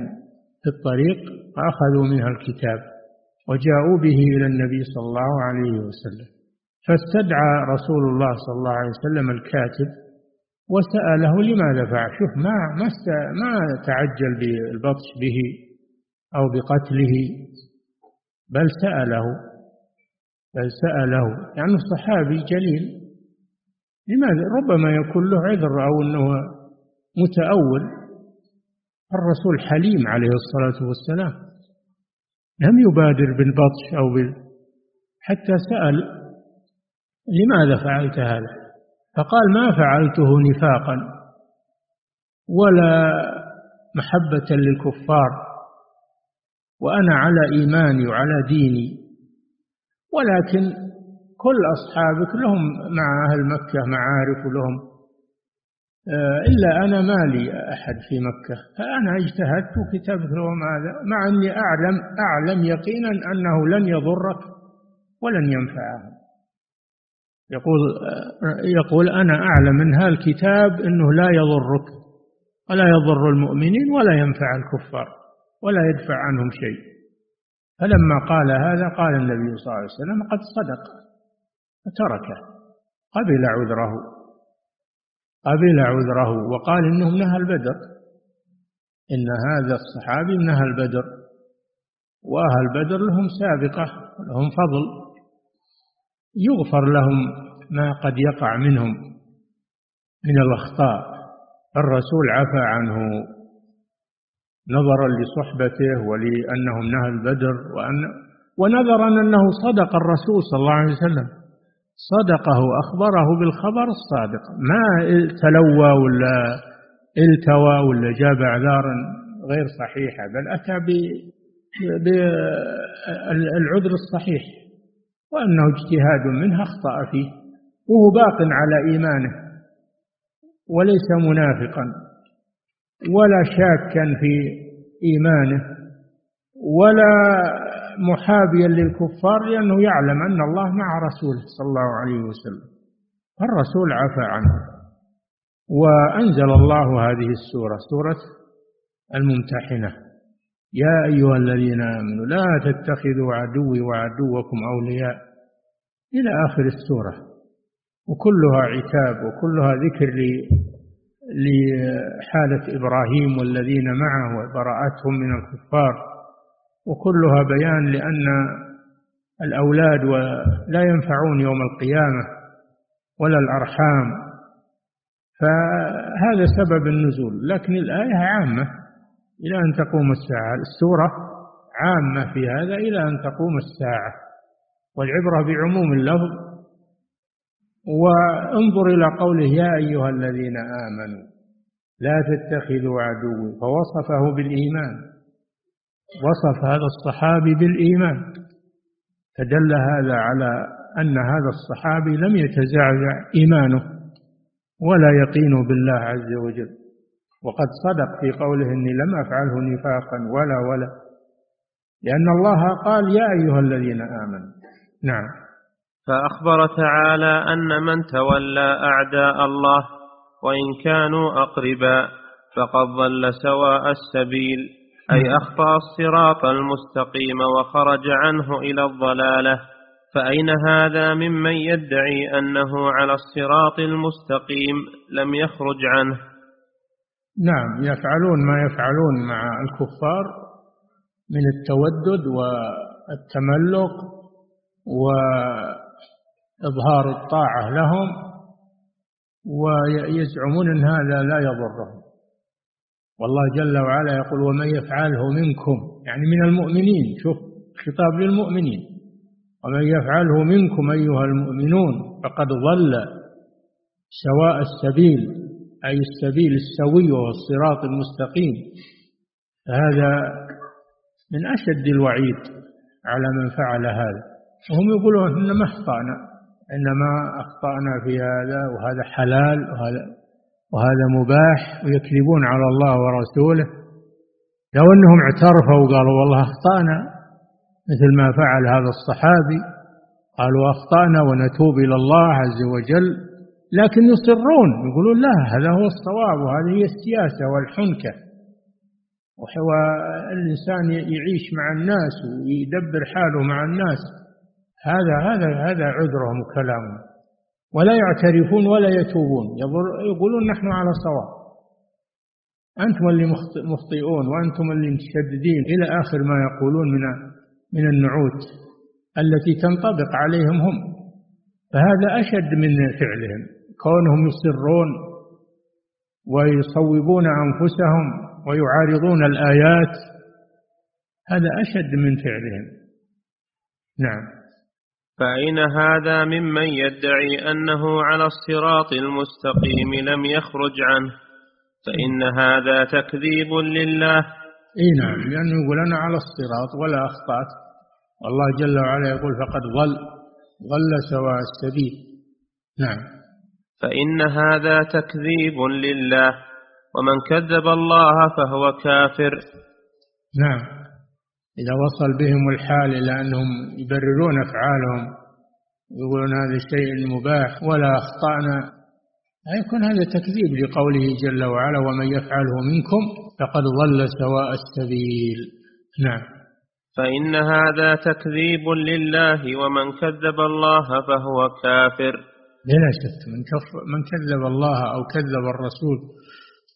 في الطريق فأخذوا منها الكتاب وجاءوا به إلى النبي صلى الله عليه وسلم. فاستدعى رسول الله صلى الله عليه وسلم الكاتب وسأله لماذا فعل؟ شوف ما ما ما تعجل بالبطش به أو بقتله. بل سأله بل سأله. يعني صحابي جليل. لماذا؟ ربما يكون له عذر أو أنه متأول. الرسول حليم عليه الصلاة والسلام لم يبادر بالبطش أو بال حتى سأل لماذا فعلت هذا؟ فقال ما فعلته نفاقا ولا محبة للكفار. وأنا على إيماني وعلى ديني. ولكن كل أصحابك لهم مع أهل مكة معارف لهم. آه، إلا أنا ما لي أحد في مكة. فأنا اجتهدت وكتبت لهم هذا مع أني أعلم أعلم يقينا أنه لن يضرك ولن ينفعهم يقول آه، يقول أنا أعلم من هالكتاب أنه لا يضرك ولا يضر المؤمنين ولا ينفع الكفار. ولا يدفع عنهم شيء. فلما قال هذا قال النبي صلى الله عليه وسلم قد صدق فتركه قبل عذره قبل عذره وقال إنه من أهل بدر إن هذا الصحابي من أهل بدر وأهل بدر لهم سابقة لهم فضل يغفر لهم ما قد يقع منهم من الأخطاء. الرسول عفى عنه. نظرا لصحبته ولأنه من أهل بدر وأن ونظرا أنه صدق الرسول صلى الله عليه وسلم. صدقه أخبره بالخبر الصادق. ما تلوى ولا التوى ولا جاب أعذارا غير صحيحة بل أتى بالعذر الصحيح وأنه اجتهاد منه أخطأ فيه وهو باق على إيمانه وليس منافقا ولا شاكا في إيمانه ولا محابيا للكفار لأنه يعلم أن الله مع رسوله صلى الله عليه وسلم. الرسول عفى عنه وأنزل الله هذه السورة سورة الممتحنة. يا أيها الذين آمنوا لا تتخذوا عدوي وعدوكم أولياء إلى آخر السورة وكلها عتاب وكلها ذكر لحالة إبراهيم والذين معه وبراءتهم من الكفار وكلها بيان لأن الأولاد لا ينفعون يوم القيامة ولا الأرحام. فهذا سبب النزول. لكن الآية عامة إلى أن تقوم الساعة. السورة عامة في هذا إلى أن تقوم الساعة. والعبرة بعموم اللفظ وانظر إلى قوله يا أيها الذين آمنوا لا تتخذوا عدوي فوصفه بالإيمان. وصف هذا الصحابي بالإيمان. فدل هذا على أن هذا الصحابي لم يتزعزع إيمانه ولا يقين بالله عز وجل. وقد صدق في قوله إني لم أفعله نفاقا ولا ولا. لأن الله قال يا أيها الذين آمنوا. نعم. فأخبر تعالى أن من تولى أعداء الله وإن كانوا أقربا فقد ضل سواء السبيل أي أخطأ الصراط المستقيم وخرج عنه إلى الضلالة. فأين هذا ممن يدعي أنه على الصراط المستقيم لم يخرج عنه؟ نعم يفعلون ما يفعلون مع الكفار من التودد والتملق وإظهار الطاعة لهم ويزعمون أن هذا لا يضرهم. والله جل وعلا يقول ومن يفعله منكم يعني من المؤمنين شوف خطاب للمؤمنين. ومن يفعله منكم أيها المؤمنون فقد ضل سواء السبيل أي السبيل السوي وهو الصراط المستقيم. هذا من أشد الوعيد على من فعل هذا. وهم يقولون إنما أخطأنا. إنما أخطأنا في هذا وهذا حلال وهذا وهذا مباح ويكذبون على الله ورسوله. لو أنهم اعترفوا وقالوا والله أخطأنا مثل ما فعل هذا الصحابي قالوا أخطأنا ونتوب إلى الله عز وجل. لكن يصرون يقولون لا هذا هو الصواب وهذه هي السياسة والحنكة. والإنسان يعيش مع الناس ويدبر حاله مع الناس. هذا هذا هذا عذرهم وكلامهم ولا يعترفون ولا يتوبون. يقولون نحن على صواب. أنتم اللي مخطئون وأنتم اللي متشددين إلى آخر ما يقولون من من النعوت التي تنطبق عليهم هم. فهذا أشد من فعلهم. كونهم يصرون ويصوبون أنفسهم ويعارضون الآيات هذا أشد من فعلهم. نعم. فأين هذا ممن يدعي أنه على الصراط المستقيم لم يخرج عنه فإن هذا تكذيب لله إي نعم لأنه يقول أنا على الصراط ولا أخطأت. والله جل وعلا يقول فقد ضل ضل سواء السبيل. نعم. فإن هذا تكذيب لله ومن كذب الله فهو كافر. نعم. إذا وصل بهم الحال إلى أنهم يبررون أفعالهم يقولون هذا الشيء مباح ولا أخطأنا. يكون هذا تكذيب لقوله جل وعلا ومن يفعله منكم فقد ضل سواء السبيل. نعم. فإن هذا تكذيب لله ومن كذب الله فهو كافر. بلا شك من, من كذب الله أو كذب الرسول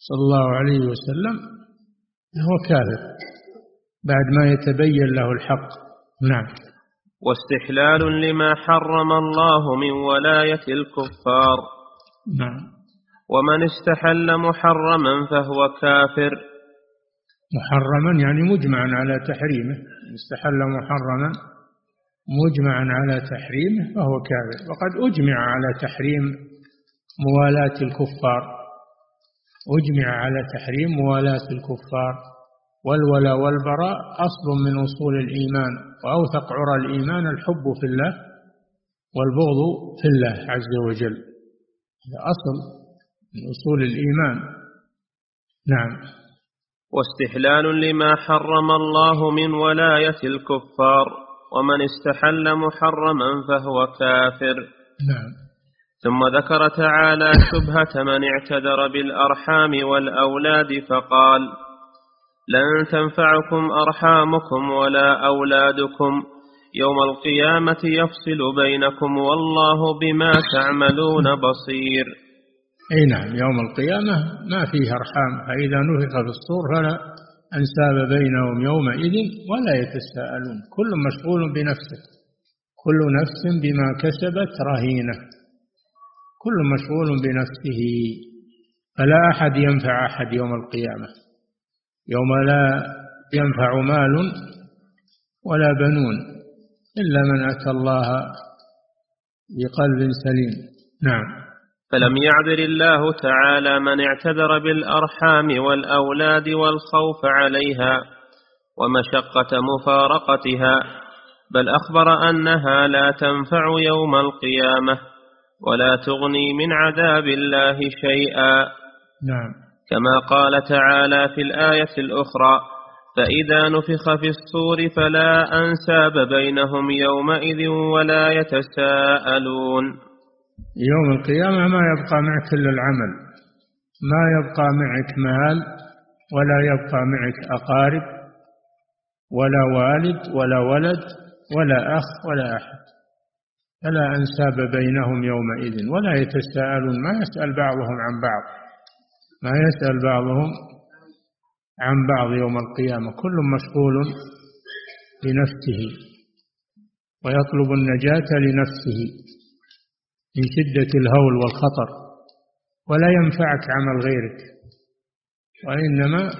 صلى الله عليه وسلم هو كافر. بعد ما يتبين له الحق. نعم. واستحلال لما حرم الله من ولاية الكفار. نعم. ومن استحل محرما فهو كافر. محرما يعني مجمعا على تحريمه. استحل محرما مجمعا على تحريمه فهو كافر. وقد أجمع على تحريم موالاة الكفار. أجمع على تحريم موالاة الكفار. والولاء والبراء أصل من أصول الإيمان وأوثق عرى الإيمان الحب في الله والبغض في الله عز وجل. هذا أصل من أصول الإيمان. نعم. واستحلال لما حرم الله من ولاية الكفار ومن استحل محرما فهو كافر. نعم. ثم ذكر تعالى شبهة من اعتذر بالأرحام والأولاد فقال لن تنفعكم أرحامكم ولا أولادكم. يوم القيامة يفصل بينكم والله بما تعملون بصير. أي نعم يوم القيامة ما فيه أرحام فإذا نفخ في الصور فلا أنساب بينهم يومئذ ولا يتساءلون. كل مشغول بنفسه كل نفس بما كسبت رهينة كل مشغول بنفسه. فلا أحد ينفع أحد يوم القيامة. يوم لا ينفع مال ولا بنون إلا من أتى الله بقلب سليم. نعم. فلم يعذر الله تعالى من اعتذر بالأرحام والأولاد والخوف عليها ومشقة مفارقتها بل أخبر أنها لا تنفع يوم القيامة ولا تغني من عذاب الله شيئا. نعم. كما قال تعالى في الآية الأخرى فإذا نفخ في الصور فلا أنساب بينهم يومئذ ولا يتساءلون. يوم القيامة ما يبقى معك إلا العمل ما يبقى معك مال ولا يبقى معك أقارب ولا والد ولا ولد ولا أخ ولا أحد. فلا أنساب بينهم يومئذ ولا يتساءلون. ما يسأل بعضهم عن بعض. ما يسأل بعضهم عن بعض يوم القيامة كل مشغول بنفسه ويطلب النجاة لنفسه من شدة الهول والخطر ولا ينفعك عمل غيرك وإنما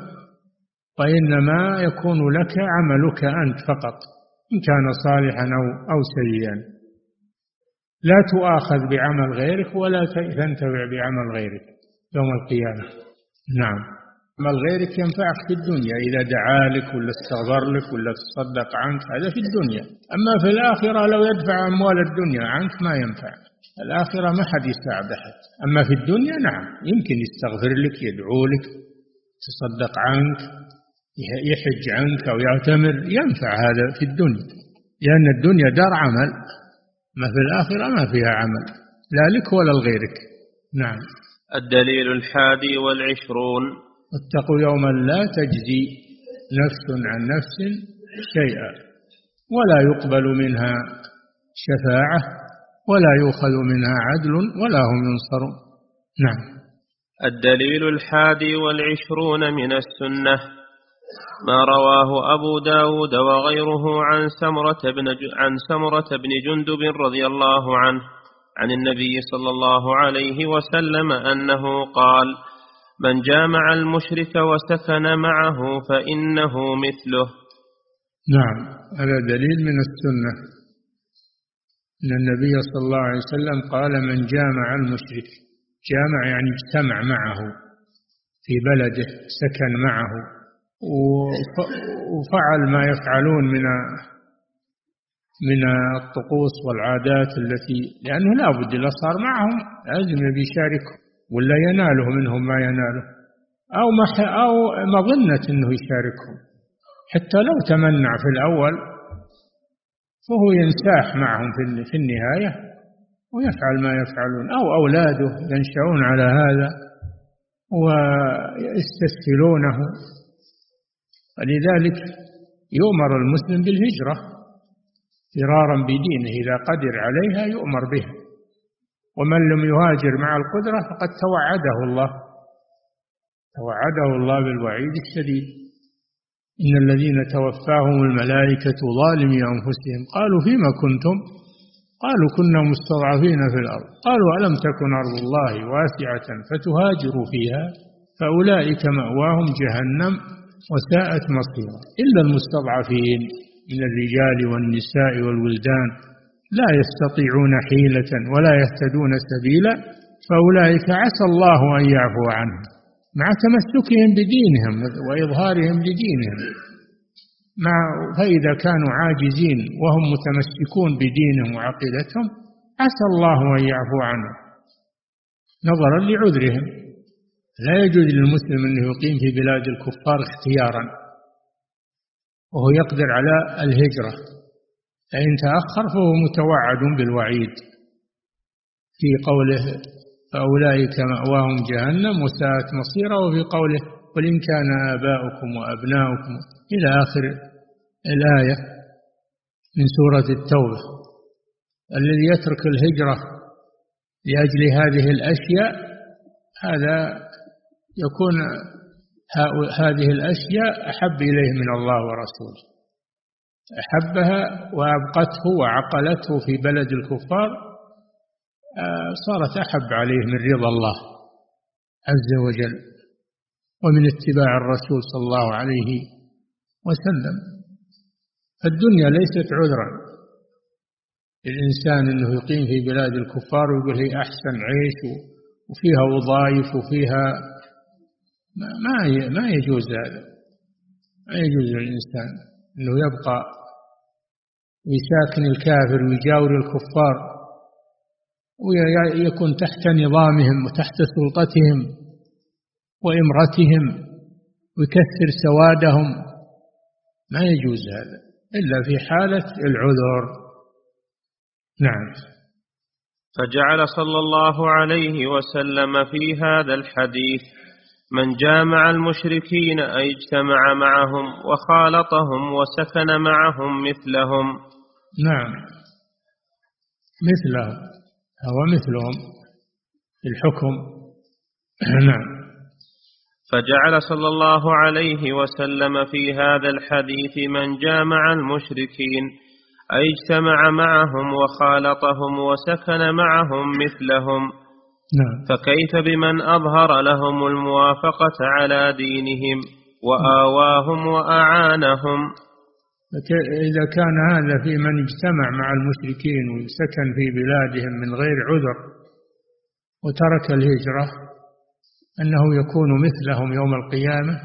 وإنما يكون لك عملك أنت فقط إن كان صالحا أو أو سيئا. لا تؤاخذ بعمل غيرك ولا تنتفع بعمل غيرك. يوم القيامة. نعم. أما غيرك ينفعك في الدنيا إذا دعا لك ولا استغفر لك ولا تصدق عنك هذا في الدنيا. أما في الآخرة لو يدفع أموال الدنيا عنك ما ينفع. الآخرة ما حد يساعد أحد. أما في الدنيا نعم. يمكن يستغفر لك يدعو لك تصدق عنك يحج عنك أو يعتمر. ينفع هذا في الدنيا. لأن الدنيا دار عمل. ما في الآخرة ما فيها عمل. لا لك ولا لغيرك. نعم. الدليل الحادي والعشرون. اتقوا يوما لا تجزي نفس عن نفس شيئا ولا يقبل منها شفاعة ولا يؤخذ منها عدل ولا هم ينصرون. نعم. الدليل الحادي والعشرون من السنة. ما رواه أبو داود وغيره عن سمرة بن, عن سمرة بن جندب رضي الله عنه. عن النبي صلى الله عليه وسلم أنه قال من جامع المشرك وسكن معه فإنه مثله. نعم هذا دليل من السنة. أن النبي صلى الله عليه وسلم قال من جامع المشرك. جامع يعني اجتمع معه في بلده سكن معه وفعل ما يفعلون من من الطقوس والعادات التي لأنه لا بد إذا صار معهم لازم يشاركهم ولا يناله منهم ما يناله. أو أو مظنة أنه يشاركهم. حتى لو تمنع في الأول فهو ينساح معهم في النهاية ويفعل ما يفعلون. أو أولاده ينشأون على هذا ويستسهلونه. ولذلك يؤمر المسلم بالهجرة. فرارا بدينه إذا قدر عليها يؤمر بها ومن لم يهاجر مع القدرة فقد توعده الله. توعده الله بالوعيد الشديد. إن الذين توفاهم الملائكة ظالمي أنفسهم. قالوا فيما كنتم؟ قالوا كنا مستضعفين في الأرض. قالوا ألم تكن أرض الله واسعة فتهاجروا فيها؟ فأولئك مأواهم جهنم وساءت مصيرا. إلا المستضعفين. من الرجال والنساء والولدان لا يستطيعون حيلة ولا يهتدون سبيلا فأولئك عسى الله أن يعفو عنهم مع تمسكهم بدينهم وإظهارهم لدينهم مع فإذا كانوا عاجزين وهم متمسكون بدينهم وعقيدتهم عسى الله أن يعفو عنهم. نظرا لعذرهم لا يجوز للمسلم أنه يقيم في بلاد الكفار اختيارا. وهو يقدر على الهجرة. فإن تأخر فهو متوعد بالوعيد. في قوله فأولئك مأواهم جهنم وساءت مصيرا وفي قوله قل إن كان آباؤكم وأبناؤكم. إلى آخر الآية من سورة التوبة. الذي يترك الهجرة لأجل هذه الأشياء هذا يكون هذه الأشياء أحب إليه من الله ورسوله. أحبها وأبقته وعقلته في بلد الكفار آه، صارت أحب عليه من رضا الله عز وجل ومن اتباع الرسول صلى الله عليه وسلم. الدنيا ليست عذرا. للإنسان أنه يقيم في بلاد الكفار ويقول هي أحسن عيش وفيها وظائف وفيها ما ما يجوز هذا. ما يجوز للإنسان أنه يبقى ويساكن الكافر ويجاور الكفار ويكون تحت نظامهم وتحت سلطتهم وإمرتهم ويكثر سوادهم. ما يجوز هذا إلا في حالة العذر. نعم. فجعل صلى الله عليه وسلم في هذا الحديث من جامع المشركين أي اجتمع معهم وخالطهم وسكن معهم مثلهم. نعم. مثلهم هو مثلهم في الحكم. [clears throat] نعم. فجعل صلى الله عليه وسلم في هذا الحديث من جامع المشركين أي اجتمع معهم وخالطهم وسكن معهم مثلهم. نعم. فكيف بمن أظهر لهم الموافقة على دينهم وآواهم وأعانهم إذا كان هذا في من اجتمع مع المشركين وسكن في بلادهم من غير عذر وترك الهجرة أنه يكون مثلهم يوم القيامة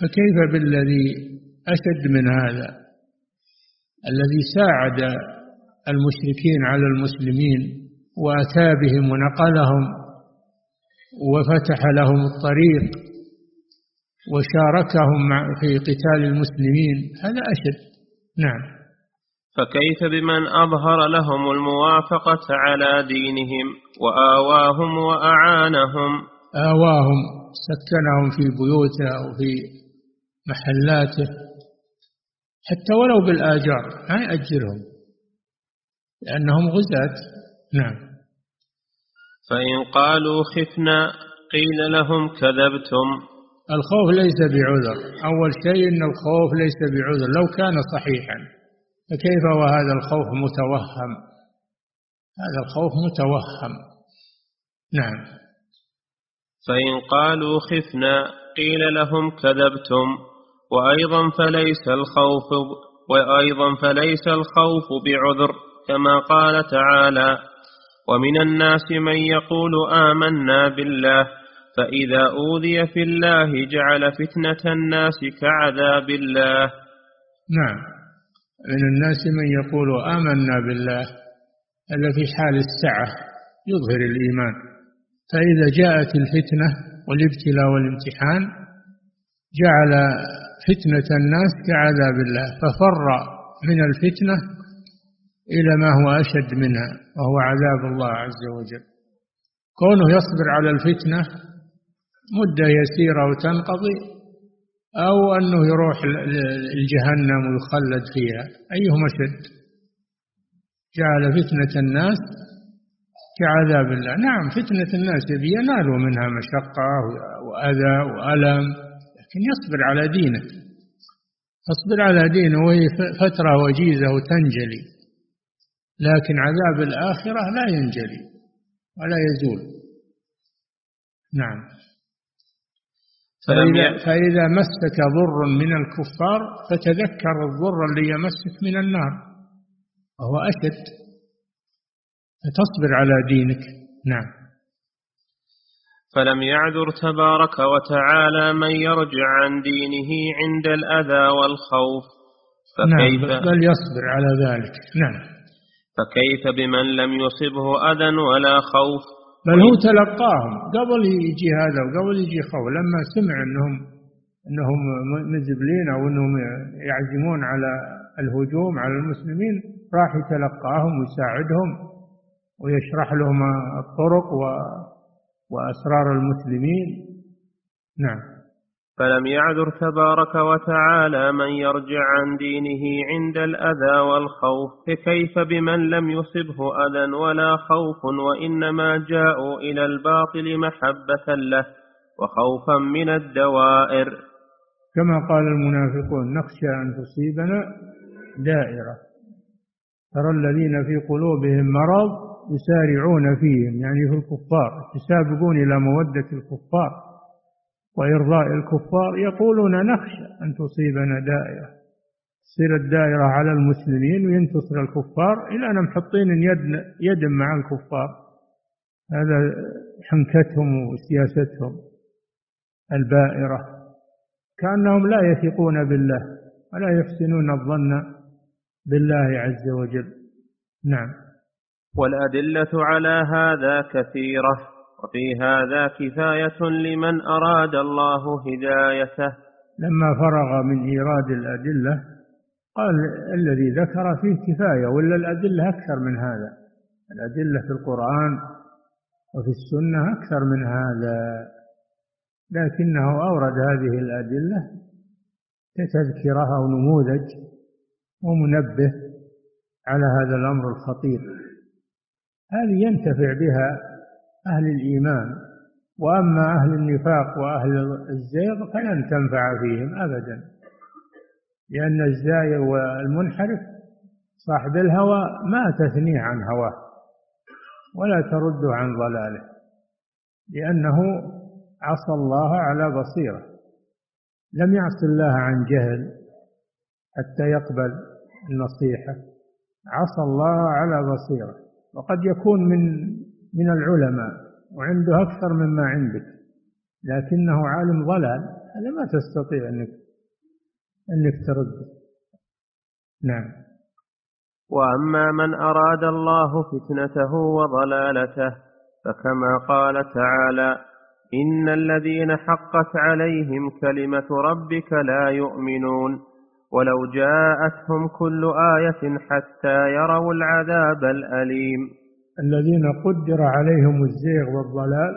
فكيف بالذي أشد من هذا الذي ساعد المشركين على المسلمين وأتى بهم ونقلهم وفتح لهم الطريق وشاركهم في قتال المسلمين. هذا أشد. نعم. فكيف بمن أظهر لهم الموافقة على دينهم وآواهم وأعانهم؟ آواهم. سكنهم في بيوته أو في محلاته. حتى ولو بالآجار. ما يأجرهم. لأنهم غزاة. نعم. فإن قالوا خفنا قيل لهم كذبتم. الخوف ليس بعذر. أول شيء أن الخوف ليس بعذر. لو كان صحيحا فكيف وهذا الخوف متوهم؟ هذا الخوف متوهم. نعم. فإن قالوا خفنا قيل لهم كذبتم. وأيضا فليس الخوف وأيضا فليس الخوف بعذر كما قال تعالى ومن الناس من يقول آمنا بالله فإذا أوذي في الله جعل فتنة الناس كعذاب الله. نعم. من الناس من يقول آمنا بالله ألا في حال السعة يظهر الإيمان. فإذا جاءت الفتنة والابتلاء والامتحان جعل فتنة الناس كعذاب الله ففر من الفتنة إلى ما هو أشد منها وهو عذاب الله عز وجل. كونه يصبر على الفتنة مدة يسيرة وتنقضي أو أنه يروح الجهنم ويخلد فيها أيهما شد جعل فتنة الناس كعذاب الله. نعم فتنة الناس ينالوا منها مشقة وأذى وألم لكن يصبر على دينه. يصبر على دينه وهي فترة وجيزة وتنجلي. لكن عذاب الآخرة لا ينجلي ولا يزول. نعم. فإذا, فإذا مسك ضر من الكفار فتذكر الضر اللي يمسك من النار وهو أشد. فتصبر على دينك. نعم. فلم يعذر تبارك وتعالى من يرجع عن دينه عند الأذى والخوف. فكيف؟ نعم بل يصبر على ذلك. نعم. فكيف بمن لم يصبه أذى ولا خوف؟ بل هو تلقاهم. قبل يجي هذا وقبل يجي خوف لما سمع انهم إنهم مزبلين أو إنهم يعزمون على الهجوم على المسلمين راح يتلقاهم ويساعدهم ويشرح لهم الطرق وأسرار المسلمين. نعم. فلم يعذر تبارك وتعالى من يرجع عن دينه عند الأذى والخوف فكيف بمن لم يصبه أذى ولا خوف؟ وإنما جاءوا إلى الباطل محبة له وخوفا من الدوائر. كما قال المنافقون نخشى أن تصيبنا دائرة. ترى الذين في قلوبهم مرض يسارعون فيهم يعني في الكفار يسابقون إلى مودة الكفار. وإرضاء الكفار يقولون نخشى أن تصيبنا دائرة. تصير الدائرة على المسلمين وينتصر الكفار؟ إلى أن محطين يد, يد مع الكفار. هذا حنكتهم وسياستهم. البائرة. كأنهم لا يثقون بالله ولا يحسنون الظن بالله عز وجل. نعم. والأدلة على هذا كثيرة. وفي هذا كفاية لمن أراد الله هدايته. لما فرغ من إيراد الأدلة قال الذي ذكر فيه كفاية ولا الأدلة أكثر من هذا؟ الأدلة في القرآن وفي السنة أكثر من هذا. لكنه أورد هذه الأدلة كتذكرة أو نموذج ومنبه على هذا الأمر الخطير. هذه ينتفع بها أهل الإيمان وأما أهل النفاق وأهل الزيغ فلن تنفع فيهم أبدا لأن الزائر والمنحرف صاحب الهوى ما تثنيه عن هواه ولا ترد عن ضلاله لأنه عصى الله على بصيرة لم يعص الله عن جهل حتى يقبل النصيحة عصى الله على بصيرة وقد يكون من من العلماء وعنده أكثر مما عندك. لكنه عالم ضلال هذا ما تستطيع أنك أنك ترد. نعم. وأما من أراد الله فتنته وضلالته فكما قال تعالى إن الذين حقت عليهم كلمة ربك لا يؤمنون. ولو جاءتهم كل آية حتى يروا العذاب الأليم. الذين قدر عليهم الزيغ والضلال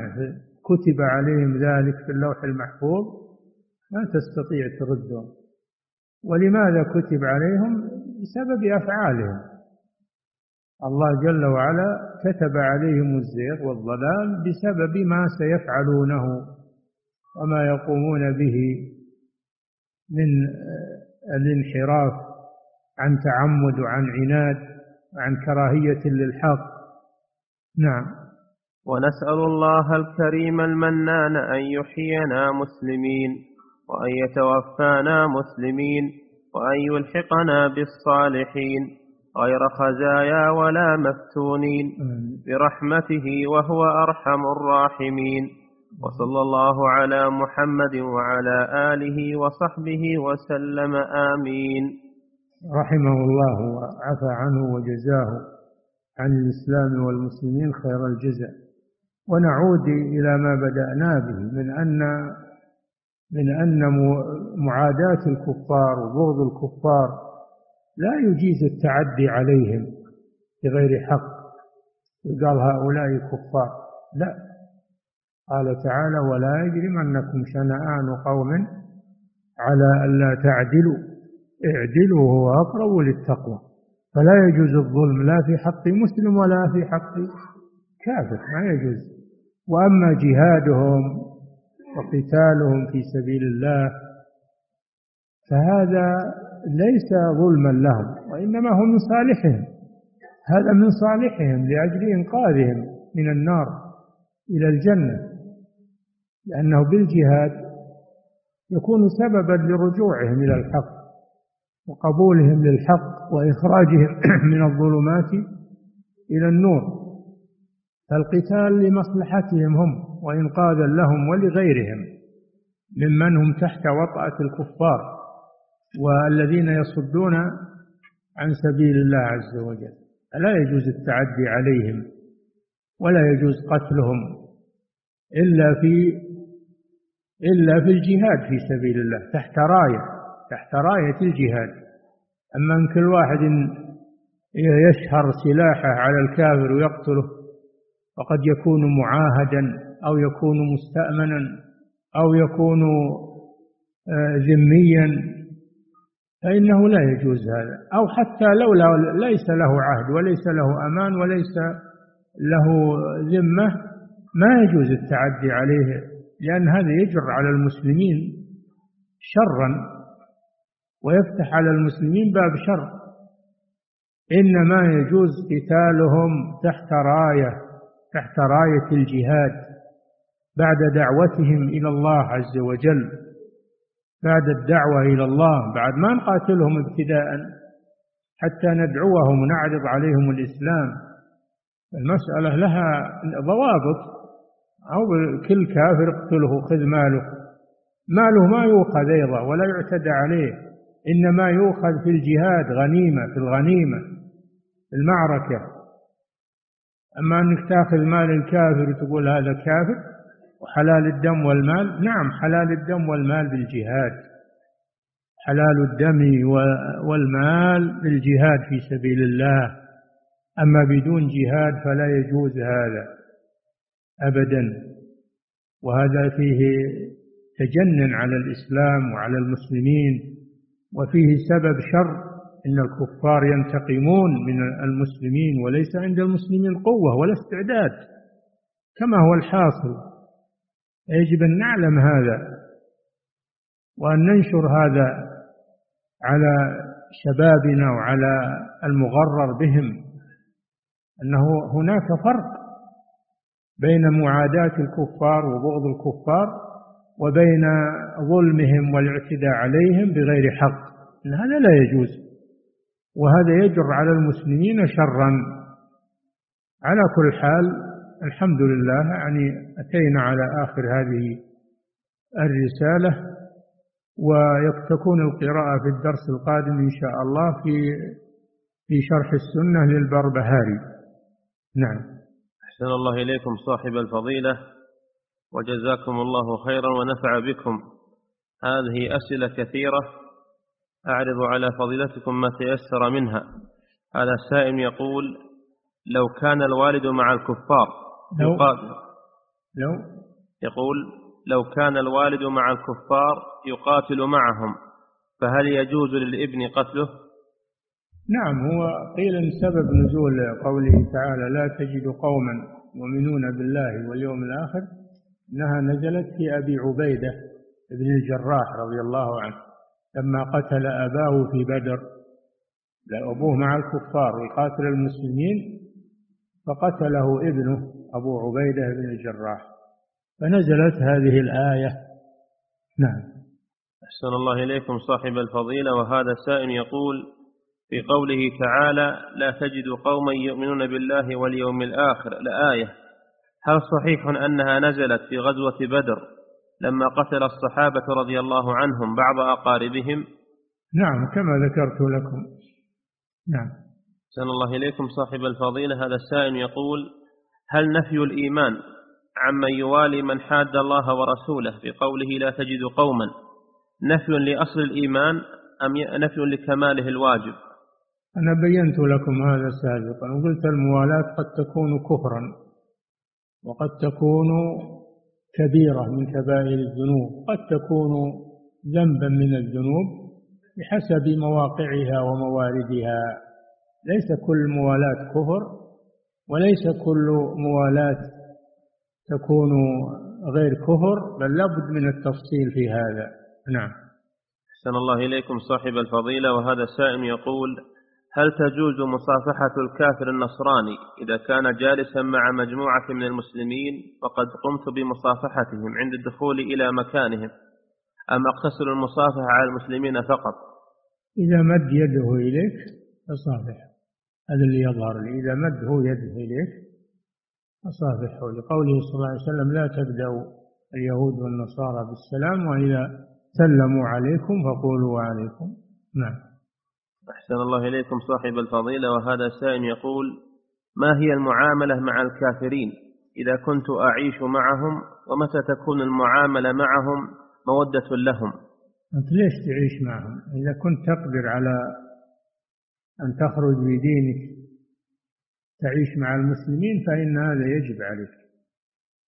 [clears throat] كتب عليهم ذلك في اللوح المحفوظ ما تستطيع تردهم. ولماذا كتب عليهم؟ بسبب أفعالهم. الله جل وعلا كتب عليهم الزيغ والضلال بسبب ما سيفعلونه وما يقومون به من الانحراف عن تعمد وعن عناد. وعن كراهية للحق. نعم. ونسأل الله الكريم المنان أن يحيينا مسلمين وأن يتوفانا مسلمين وأن يلحقنا بالصالحين غير خزايا ولا مفتونين برحمته وهو أرحم الراحمين. وصلى الله على محمد وعلى آله وصحبه وسلم آمين. رحمه الله وعفى عنه وجزاه عن الإسلام والمسلمين خير الجزاء. ونعود إلى ما بدأنا به من أن من أن معاداة الكفار وبغض الكفار لا يجيز التعدي عليهم بغير حق. يقال هؤلاء كفار. لا. قال تعالى ولا يجرمنكم شنآن قوم على ألا تعدلوا. اعدلوا هو أقرب للتقوى. فلا يجوز الظلم لا في حق مسلم ولا في حق كافر ما يجوز. وأما جهادهم وقتالهم في سبيل الله فهذا ليس ظلما لهم وإنما هو من صالحهم. هذا من صالحهم لأجل إنقاذهم من النار إلى الجنة لأنه بالجهاد يكون سببا لرجوعهم إلى الحق. وقبولهم للحق وإخراجهم [clears throat] من الظلمات إلى النور. فالقتال لمصلحتهم هم وإنقاذا لهم ولغيرهم ممن هم تحت وطأة الكفار والذين يصدون عن سبيل الله عز وجل. لا يجوز التعدي عليهم ولا يجوز قتلهم إلا في إلا في الجهاد في سبيل الله تحت راية. تحت راية الجهاد. أما أن كل واحد يشهر سلاحه على الكافر ويقتله وقد يكون معاهدا أو يكون مستأمنا أو يكون آه، ذميا. فإنه لا يجوز هذا. أو حتى لو ليس له عهد وليس له أمان وليس له ذمة ما يجوز التعدي عليه لأن هذا يجر على المسلمين شرا. ويفتح على المسلمين باب شر. إنما يجوز قتالهم تحت راية تحت راية الجهاد بعد دعوتهم إلى الله عز وجل. بعد الدعوة إلى الله بعد ما نقاتلهم ابتداء حتى ندعوهم ونعرض عليهم الإسلام. المسألة لها ضوابط. أو كل كافر اقتله خذ ماله. ماله ما يؤخذ أيضا ولا يعتدى عليه. إنما يؤخذ في الجهاد غنيمة في الغنيمة في المعركة. أما أنك تأخذ مال الكافر وتقول هذا كافر وحلال الدم والمال نعم حلال الدم والمال بالجهاد. حلال الدم والمال بالجهاد في سبيل الله. أما بدون جهاد فلا يجوز هذا أبدا. وهذا فيه تجنن على الإسلام وعلى المسلمين. وفيه سبب شر إن الكفار ينتقمون من المسلمين وليس عند المسلمين قوة ولا استعداد. كما هو الحاصل. يجب أن نعلم هذا وأن ننشر هذا على شبابنا وعلى المغرر بهم أنه هناك فرق بين معاداة الكفار وبغض الكفار وبين ظلمهم والاعتداء عليهم بغير حق. هذا لا يجوز. وهذا يجر على المسلمين شرا. على كل حال الحمد لله يعني أتينا على آخر هذه الرسالة وتكون القراءة في الدرس القادم إن شاء الله في في شرح السنة للبربهاري. نعم. أحسن الله إليكم صاحب الفضيلة. وجزاكم الله خيرا ونفع بكم. هذه أسئلة كثيرة. أعرض على فضيلتكم ما تيسر منها. هذا السائل يقول لو كان الوالد مع الكفار لو يقاتل لو يقول لو كان الوالد مع الكفار يقاتل معهم فهل يجوز للابن قتله؟ نعم هو قيل إن سبب نزول قوله تعالى لا تجد قوما يؤمنون بالله واليوم الآخر إنها نزلت في أبي عبيدة بن الجراح رضي الله عنه لما قتل أباه في بدر. أبوه مع الكفار يقاتل المسلمين فقتله ابنه أبو عبيدة بن الجراح. فنزلت هذه الآية. نعم. أحسن الله إليكم صاحب الفضيلة. وهذا سائل يقول في قوله تعالى لا تجد قوما يؤمنون بالله واليوم الآخر. الآية هل صحيح أنها نزلت في غزوة بدر لما قتل الصحابة رضي الله عنهم بعض أقاربهم؟ نعم كما ذكرت لكم. نعم. أحسن الله إليكم صاحب الفضيلة. هذا السائل يقول هل نفي الإيمان عمن يوالي من حاد الله ورسوله في قوله لا تجد قوما؟ نفي لأصل الإيمان أم نفي لكماله الواجب؟ أنا بينت لكم هذا سابقا وقلت الموالاة قد تكون كفرا. وقد تكون كبيرة من كبائر الذنوب. قد تكون ذنبا من الذنوب بحسب مواقعها ومواردها. ليس كل موالاة كفر وليس كل موالاة تكون غير كفر بل لابد من التفصيل في هذا. نعم. أحسن الله إليكم صاحب الفضيلة وهذا السائل يقول هل تجوز مصافحة الكافر النصراني إذا كان جالسا مع مجموعة من المسلمين فقد قمت بمصافحتهم عند الدخول إلى مكانهم؟ أم أقتصر المصافحة على المسلمين فقط؟ إذا مد يده إليك فصافح. هذا اللي يظهر لي. إذا مد هو يده إليك فصافحه. لقوله صلى الله عليه وسلم لا تبدأوا اليهود والنصارى بالسلام وإذا سلموا عليكم فقولوا وعليكم. نعم. أحسن الله إليكم صاحب الفضيلة وهذا سائل يقول ما هي المعاملة مع الكافرين؟ إذا كنت أعيش معهم ومتى تكون المعاملة معهم مودة لهم؟ أنت ليش تعيش معهم؟ إذا كنت تقدر على أن تخرج بدينك تعيش مع المسلمين فإن هذا يجب عليك.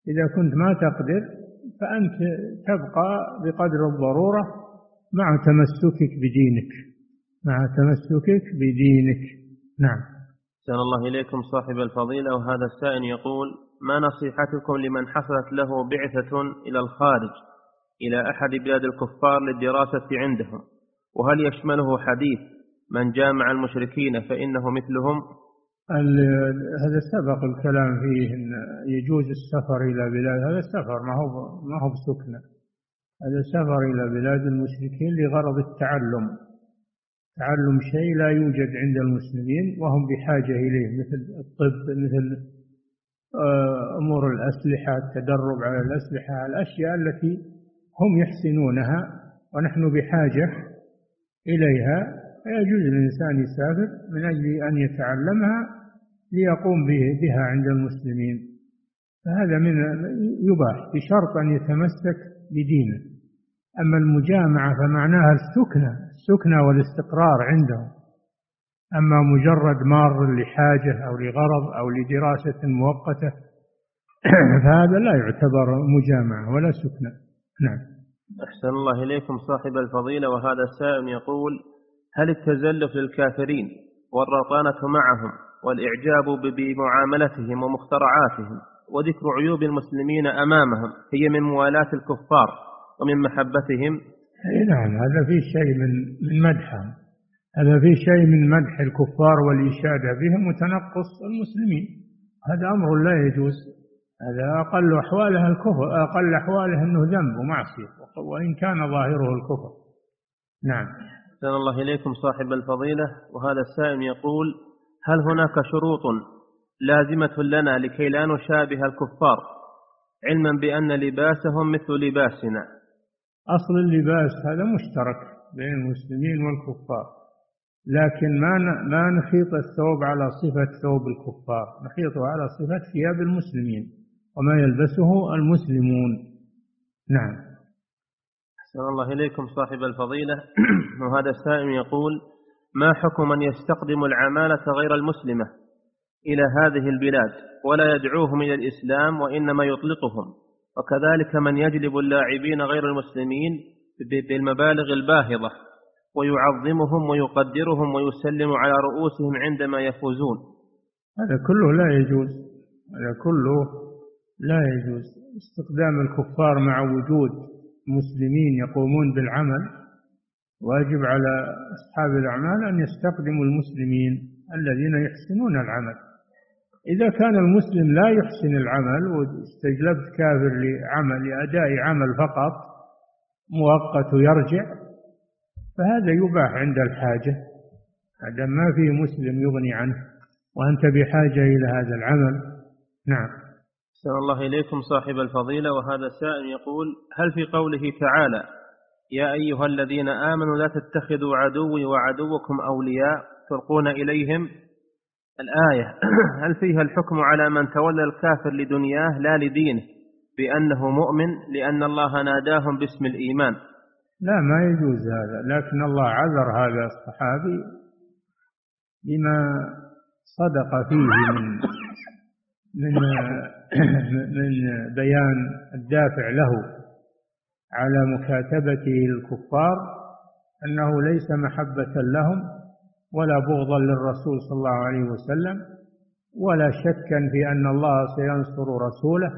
إذا كنت ما تقدر فأنت تبقى بقدر الضرورة مع تمسكك بدينك. مع تمسكك بدينك. نعم. سأل الله إليكم صاحب الفضيلة وهذا السائل يقول ما نصيحتكم لمن حصلت له بعثة إلى الخارج إلى أحد بلاد الكفار للدراسة عندهم؟ وهل يشمله حديث من جامع المشركين فإنه مثلهم؟ هذا سبق الكلام فيه أن يجوز السفر إلى بلاد هذا السفر ما هو ما هو بسكنة. هذا السفر إلى بلاد المشركين لغرض التعلم. تعلم شيء لا يوجد عند المسلمين وهم بحاجة إليه مثل الطب مثل آه، أمور الأسلحة التدرب على الأسلحة الأشياء التي هم يحسنونها ونحن بحاجة إليها. فيجوز للإنسان يسافر من أجل أن يتعلمها ليقوم بها عند المسلمين. فهذا من يباح بشرط أن يتمسك بدينه. أما المجامعة فمعناها السكنة. السكنة والاستقرار عندهم. أما مجرد مار لحاجة أو لغرض أو لدراسة مؤقتة [clears throat] فهذا لا يعتبر مجامعة ولا سكنة نعم. أحسن الله إليكم صاحب الفضيلة. وهذا السائل يقول هل التزلف للكافرين والرطانة معهم والإعجاب بمعاملتهم ومخترعاتهم وذكر عيوب المسلمين أمامهم هي من موالاة الكفار ومن محبتهم اي نعم هذا فيه شيء من من مدحهم هذا فيه شيء من مدح الكفار والإشادة بهم وتنقص المسلمين. هذا أمر لا يجوز. هذا أقل أحواله الكفر أقل أحواله أنه ذنب ومعصية. وإن كان ظاهره الكفر. نعم. أحسن الله إليكم صاحب الفضيلة. وهذا السائل يقول هل هناك شروط لازمة لنا لكي لا نشابه الكفار؟ علما بأن لباسهم مثل لباسنا. أصل اللباس هذا مشترك بين المسلمين والكفار لكن ما ما نخيط الثوب على صفة ثوب الكفار نخيطه على صفة ثياب المسلمين وما يلبسه المسلمون. نعم. أحسن الله إليكم صاحب الفضيلة. [clears throat] وهذا السائل يقول ما حكم من يستقدم العمالة غير المسلمة إلى هذه البلاد ولا يدعوهم إلى الإسلام وإنما يطلقهم؟ وكذلك من يجلب اللاعبين غير المسلمين بالمبالغ الباهظة ويعظمهم ويقدرهم ويسلم على رؤوسهم عندما يفوزون. هذا كله لا يجوز هذا كله لا يجوز. استخدام الكفار مع وجود مسلمين يقومون بالعمل واجب على أصحاب الأعمال أن يستخدموا المسلمين الذين يحسنون العمل. إذا كان المسلم لا يحسن العمل واستجلبت كافر لعمل لأداء عمل فقط مؤقت ويرجع فهذا يباح عند الحاجة. هذا ما في مسلم يغني عنه. وأنت بحاجة إلى هذا العمل. نعم. أحسن الله إليكم صاحب الفضيلة. وهذا سائل يقول هل في قوله تعالى يا أيها الذين آمنوا لا تتخذوا عدوي وعدوكم أولياء تلقون إليهم؟ الآية [clears throat] هل فيها الحكم على من تولى الكافر لدنياه؟ لا لدينه بأنه مؤمن لأن الله ناداهم باسم الإيمان. لا ما يجوز هذا لكن الله عذر هذا الصحابي بما صدق فيه من من [clears throat] من بيان الدافع له على مكاتبته الكفار أنه ليس محبة لهم ولا بغضا للرسول صلى الله عليه وسلم ولا شكا في أن الله سينصر رسوله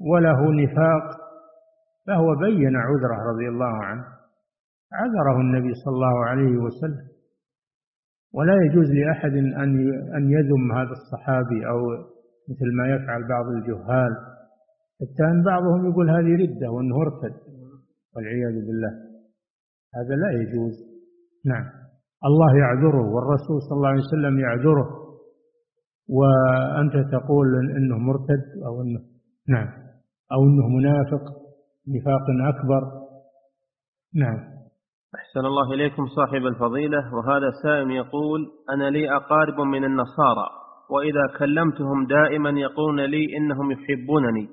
وله نفاق. فهو بين عذره رضي الله عنه عذره النبي صلى الله عليه وسلم. ولا يجوز لأحد أن أن يذم هذا الصحابي أو مثل ما يفعل بعض الجهال. حتى أن بعضهم يقول هذه ردة وأنه ارتد والعياذ بالله. هذا لا يجوز. نعم. الله يعذره والرسول صلى الله عليه وسلم يعذره. وأنت تقول إنه مرتد أو إنه نعم. أو إنه منافق نفاق أكبر. نعم. أحسن الله إليكم صاحب الفضيلة. وهذا سائل يقول أنا لي أقارب من النصارى وإذا كلمتهم دائما يقولون لي إنهم يحبونني.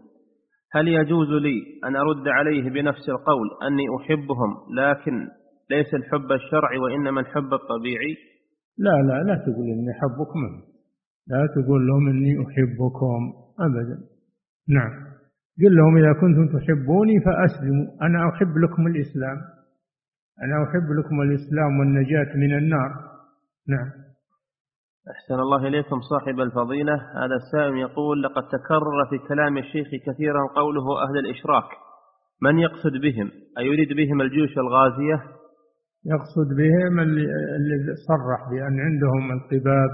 هل يجوز لي أن أرد عليه بنفس القول أني أحبهم؟ لكن ليس الحب الشرعي وإنما الحب الطبيعي؟ لا لا لا تقول إني أحبكم لا تقول لهم إني أحبكم أبدا. نعم. قل لهم إذا كنتم تحبوني فأسلموا. أنا أحب لكم الإسلام. أنا أحب لكم الإسلام والنجاة من النار. نعم. أحسن الله إليكم صاحب الفضيلة. هذا السائل يقول لقد تكرر في كلام الشيخ كثيرا قوله أهل الإشراك. من يقصد بهم؟ أيريد بهم الجيوش الغازية؟ يقصد بهم اللي صرح بأن عندهم القباب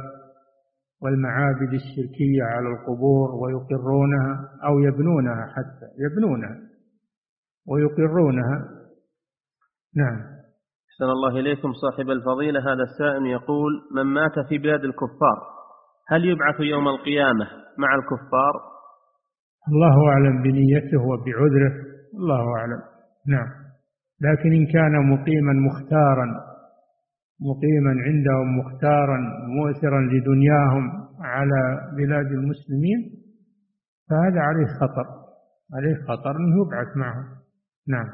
والمعابد الشركية على القبور ويقرونها أو يبنونها حتى يبنونها ويقرونها. نعم. أحسن الله إليكم صاحب الفضيلة. هذا السائل يقول من مات في بلاد الكفار هل يبعث يوم القيامة مع الكفار؟ الله أعلم بنيته وبعذره. الله أعلم. نعم. لكن إن كان مقيما مختارا مقيما عندهم مختارا مؤثرا لدنياهم على بلاد المسلمين فهذا عليه خطر عليه خطر إنه يبعث معهم. نعم.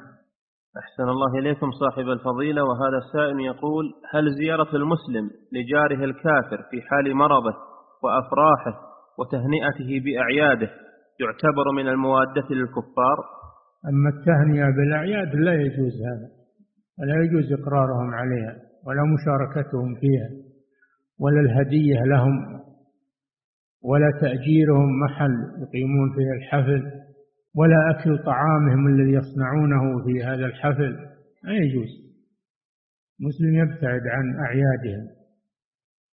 أحسن الله إليكم صاحب الفضيلة وهذا السائل يقول هل زيارة المسلم لجاره الكافر في حال مرضه وأفراحه وتهنئته بأعياده يعتبر من الموادة للكفار؟ أما التهنئة بالأعياد لا يجوز هذا لا يجوز إقرارهم عليها ولا مشاركتهم فيها ولا الهدية لهم ولا تأجيرهم محل يقيمون فيه الحفل ولا أكل طعامهم الذي يصنعونه في هذا الحفل لا يجوز. مسلم يبتعد عن أعيادهم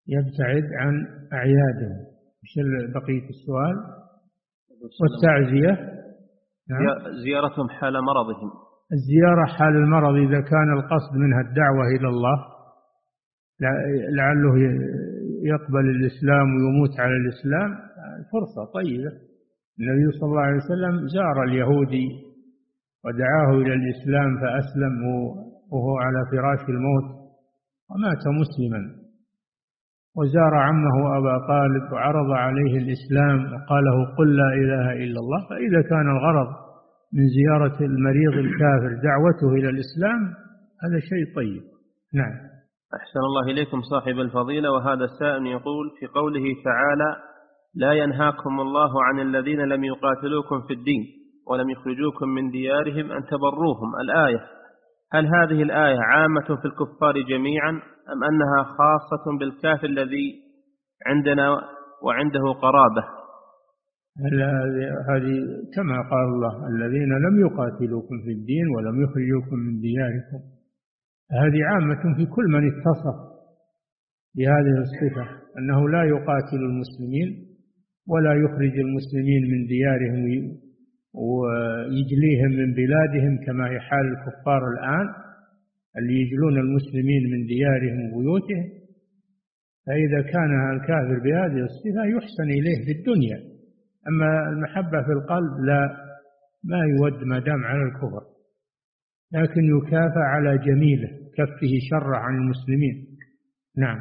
يبتعد عن أعيادهم. إيش بقية السؤال؟ والتعزية؟ نعم. زيارتهم حال مرضهم. الزيارة حال المرض إذا كان القصد منها الدعوة إلى الله لعله يقبل الإسلام ويموت على الإسلام فرصة طيبة. النبي صلى الله عليه وسلم زار اليهودي ودعاه إلى الإسلام فأسلم وهو على فراش الموت ومات مسلما. وزار عمه أبا طالب وعرض عليه الإسلام وقال له قل لا إله إلا الله فإذا كان الغرض من زيارة المريض الكافر دعوته إلى الإسلام هذا شيء طيب. نعم. أحسن الله إليكم صاحب الفضيلة وهذا السائل يقول في قوله تعالى لا ينهاكم الله عن الذين لم يقاتلوكم في الدين ولم يخرجوكم من ديارهم أن تبروهم. الآية هل هذه الآية عامة في الكفار جميعا أم أنها خاصة بالكافر الذي عندنا وعنده قرابة؟ هذه كما قال الله الذين لم يقاتلوكم في الدين ولم يخرجوكم من دياركم. هذه عامة في كل من اتصف بهذه الصفة أنه لا يقاتل المسلمين ولا يخرج المسلمين من ديارهم ويجليهم من بلادهم كما هي حال الكفار الآن. اللي يجلون المسلمين من ديارهم وبيوتهم فإذا كان الكافر بهذه الصفة يحسن إليه في الدنيا. أما المحبة في القلب لا ما يود ما دام على الكفر لكن يكافى على جميله كفه شر عن المسلمين. نعم.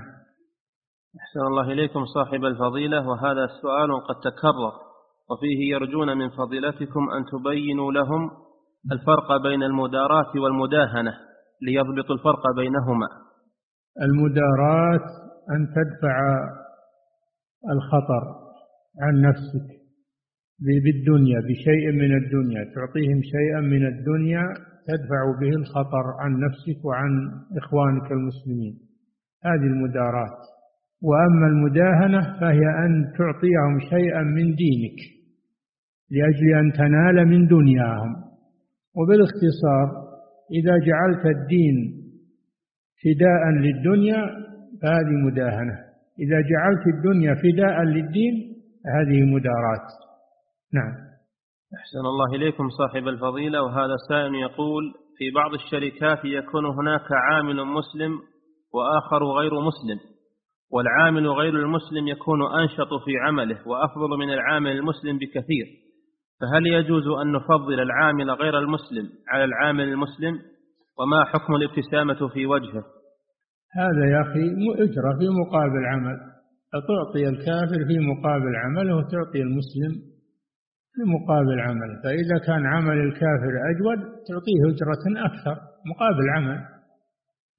أحسن الله إليكم صاحب الفضيلة وهذا سؤال قد تكرر وفيه يرجون من فضيلتكم أن تبينوا لهم الفرق بين المداراة والمداهنة. ليضبطوا الفرق بينهما. المداراة أن تدفع الخطر عن نفسك بالدنيا بشيء من الدنيا تعطيهم شيئا من الدنيا تدفع به الخطر عن نفسك وعن إخوانك المسلمين. هذه المداراة. وأما المداهنة فهي أن تعطيهم شيئا من دينك لأجل أن تنال من دنياهم. وبالاختصار إذا جعلت الدين فداء للدنيا فهذه مداهنة. إذا جعلت الدنيا فداء للدين هذه مداراة نعم. أحسن الله إليكم صاحب الفضيلة. وهذا سائل يقول في بعض الشركات يكون هناك عامل مسلم وآخر غير مسلم والعامل غير المسلم يكون أنشط في عمله وأفضل من العامل المسلم بكثير. فهل يجوز أن نفضل العامل غير المسلم على العامل المسلم؟ وما حكم الابتسامة في وجهه؟ هذا يا أخي أجرة في مقابل عمل. تعطي الكافر في مقابل عمله وتعطي المسلم في مقابل عمله. فإذا كان عمل الكافر أجود تعطيه أجرة أكثر مقابل عمل.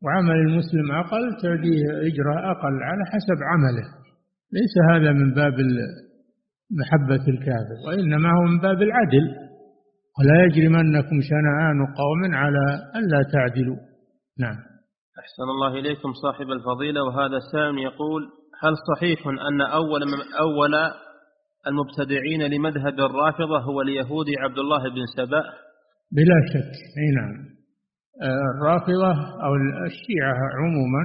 وعمل المسلم أقل تعطيه أجرة أقل على حسب عمله. ليس هذا من باب محبة الكافر وإنما هو من باب العدل. ولا يجرمنكم شنآن قوم على ألا تعدلوا. نعم. أحسن الله إليكم صاحب الفضيلة وهذا سام يقول هل صحيح أن أول أول المبتدعين لمذهب الرافضة هو اليهودي عبد الله بن سبأ؟ بلا شك أي نعم. الرافضة أو الشيعة عموما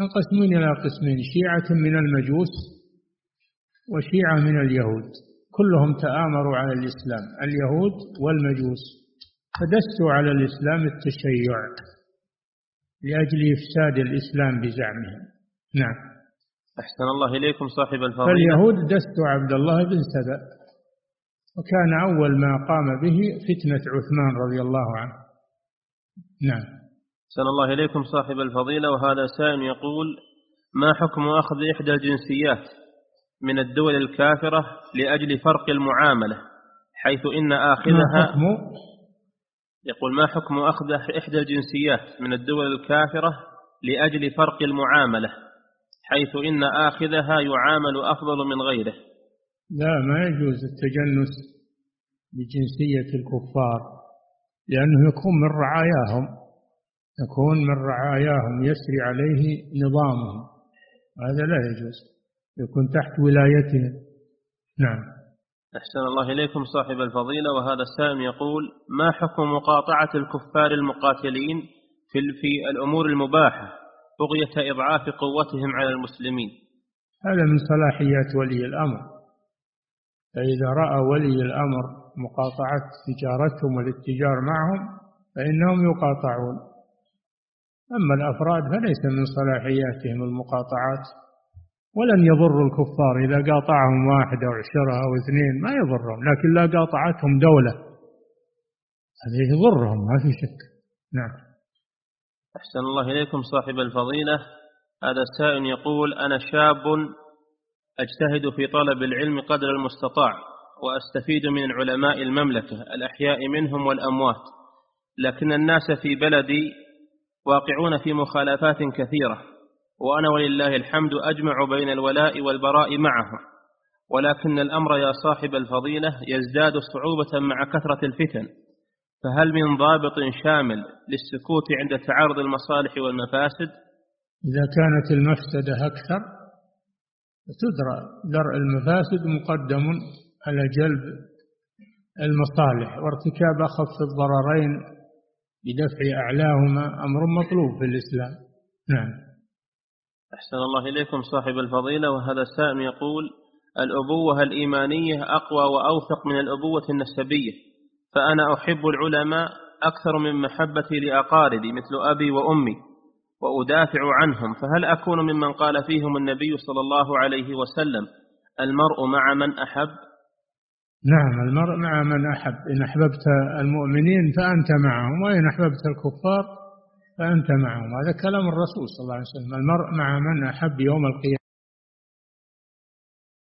ينقسمون إلى قسمين شيعة من المجوس وشيعة من اليهود. كلهم تآمروا على الإسلام اليهود والمجوس. فدسوا على الإسلام التشيع لأجل إفساد الإسلام بزعمهم. نعم. أحسن الله إليكم صاحب الفضيلة. فاليهود دسوا عبد الله بن سبأ وكان أول ما قام به فتنة عثمان رضي الله عنه. نعم. أحسن الله إليكم صاحب الفضيلة. وهذا سائل يقول ما حكم أخذ إحدى الجنسيات؟ من الدول الكافرة لأجل فرق المعاملة حيث إن آخذها يقول ما حكم أخذ إحدى الجنسيات من الدول الكافرة لأجل فرق المعاملة حيث إن آخذها يعامل أفضل من غيره. لا ما يجوز التجنس بجنسية الكفار لأنه يكون من رعاياهم يكون من رعاياهم يسري عليه نظامهم هذا لا يجوز. يكون تحت ولايتهم نعم. أحسن الله إليكم صاحب الفضيلة وهذا السائل يقول ما حكم مقاطعة الكفار المقاتلين في في الأمور المباحة بغية إضعاف قوتهم على المسلمين؟ هذا من صلاحيات ولي الأمر. فإذا رأى ولي الأمر مقاطعة تجارتهم والاتجار معهم فإنهم يقاطعون. أما الأفراد فليس من صلاحياتهم المقاطعات. ولن يضر الكفار. إذا قاطعهم واحد أو عشرة أو اثنين ما يضرهم لكن لا قاطعتهم دولة. هذه يضرهم ما في شك. نعم. أحسن الله إليكم صاحب الفضيلة. هذا السائل يقول أنا شاب أجتهد في طلب العلم قدر المستطاع وأستفيد من علماء المملكة الأحياء منهم والأموات لكن الناس في بلدي واقعون في مخالفات كثيرة. وأنا ولله الحمد أجمع بين الولاء والبراء معهم ولكن الأمر يا صاحب الفضيلة يزداد صعوبة مع كثرة الفتن فهل من ضابط شامل للسكوت عند تعارض المصالح والمفاسد؟ إذا كانت المفسدة أكثر تدرى درء المفاسد مقدم على جلب المصالح وارتكاب أخف الضررين بدفع أعلاهما أمر مطلوب في الإسلام. نعم. أحسن الله إليكم صاحب الفضيلة وهذا السائل يقول الأبوة الإيمانية أقوى وأوثق من الأبوة النسبية فأنا أحب العلماء أكثر من محبتي لأقاربي مثل أبي وأمي وأدافع عنهم فهل أكون ممن قال فيهم النبي صلى الله عليه وسلم المرء مع من أحب؟ نعم المرء مع من أحب. إن أحببت المؤمنين فأنت معهم وإن أحببت الكفار فأنت معهم. هذا كلام الرسول صلى الله عليه وسلم. المرء مع من أحب يوم القيامة.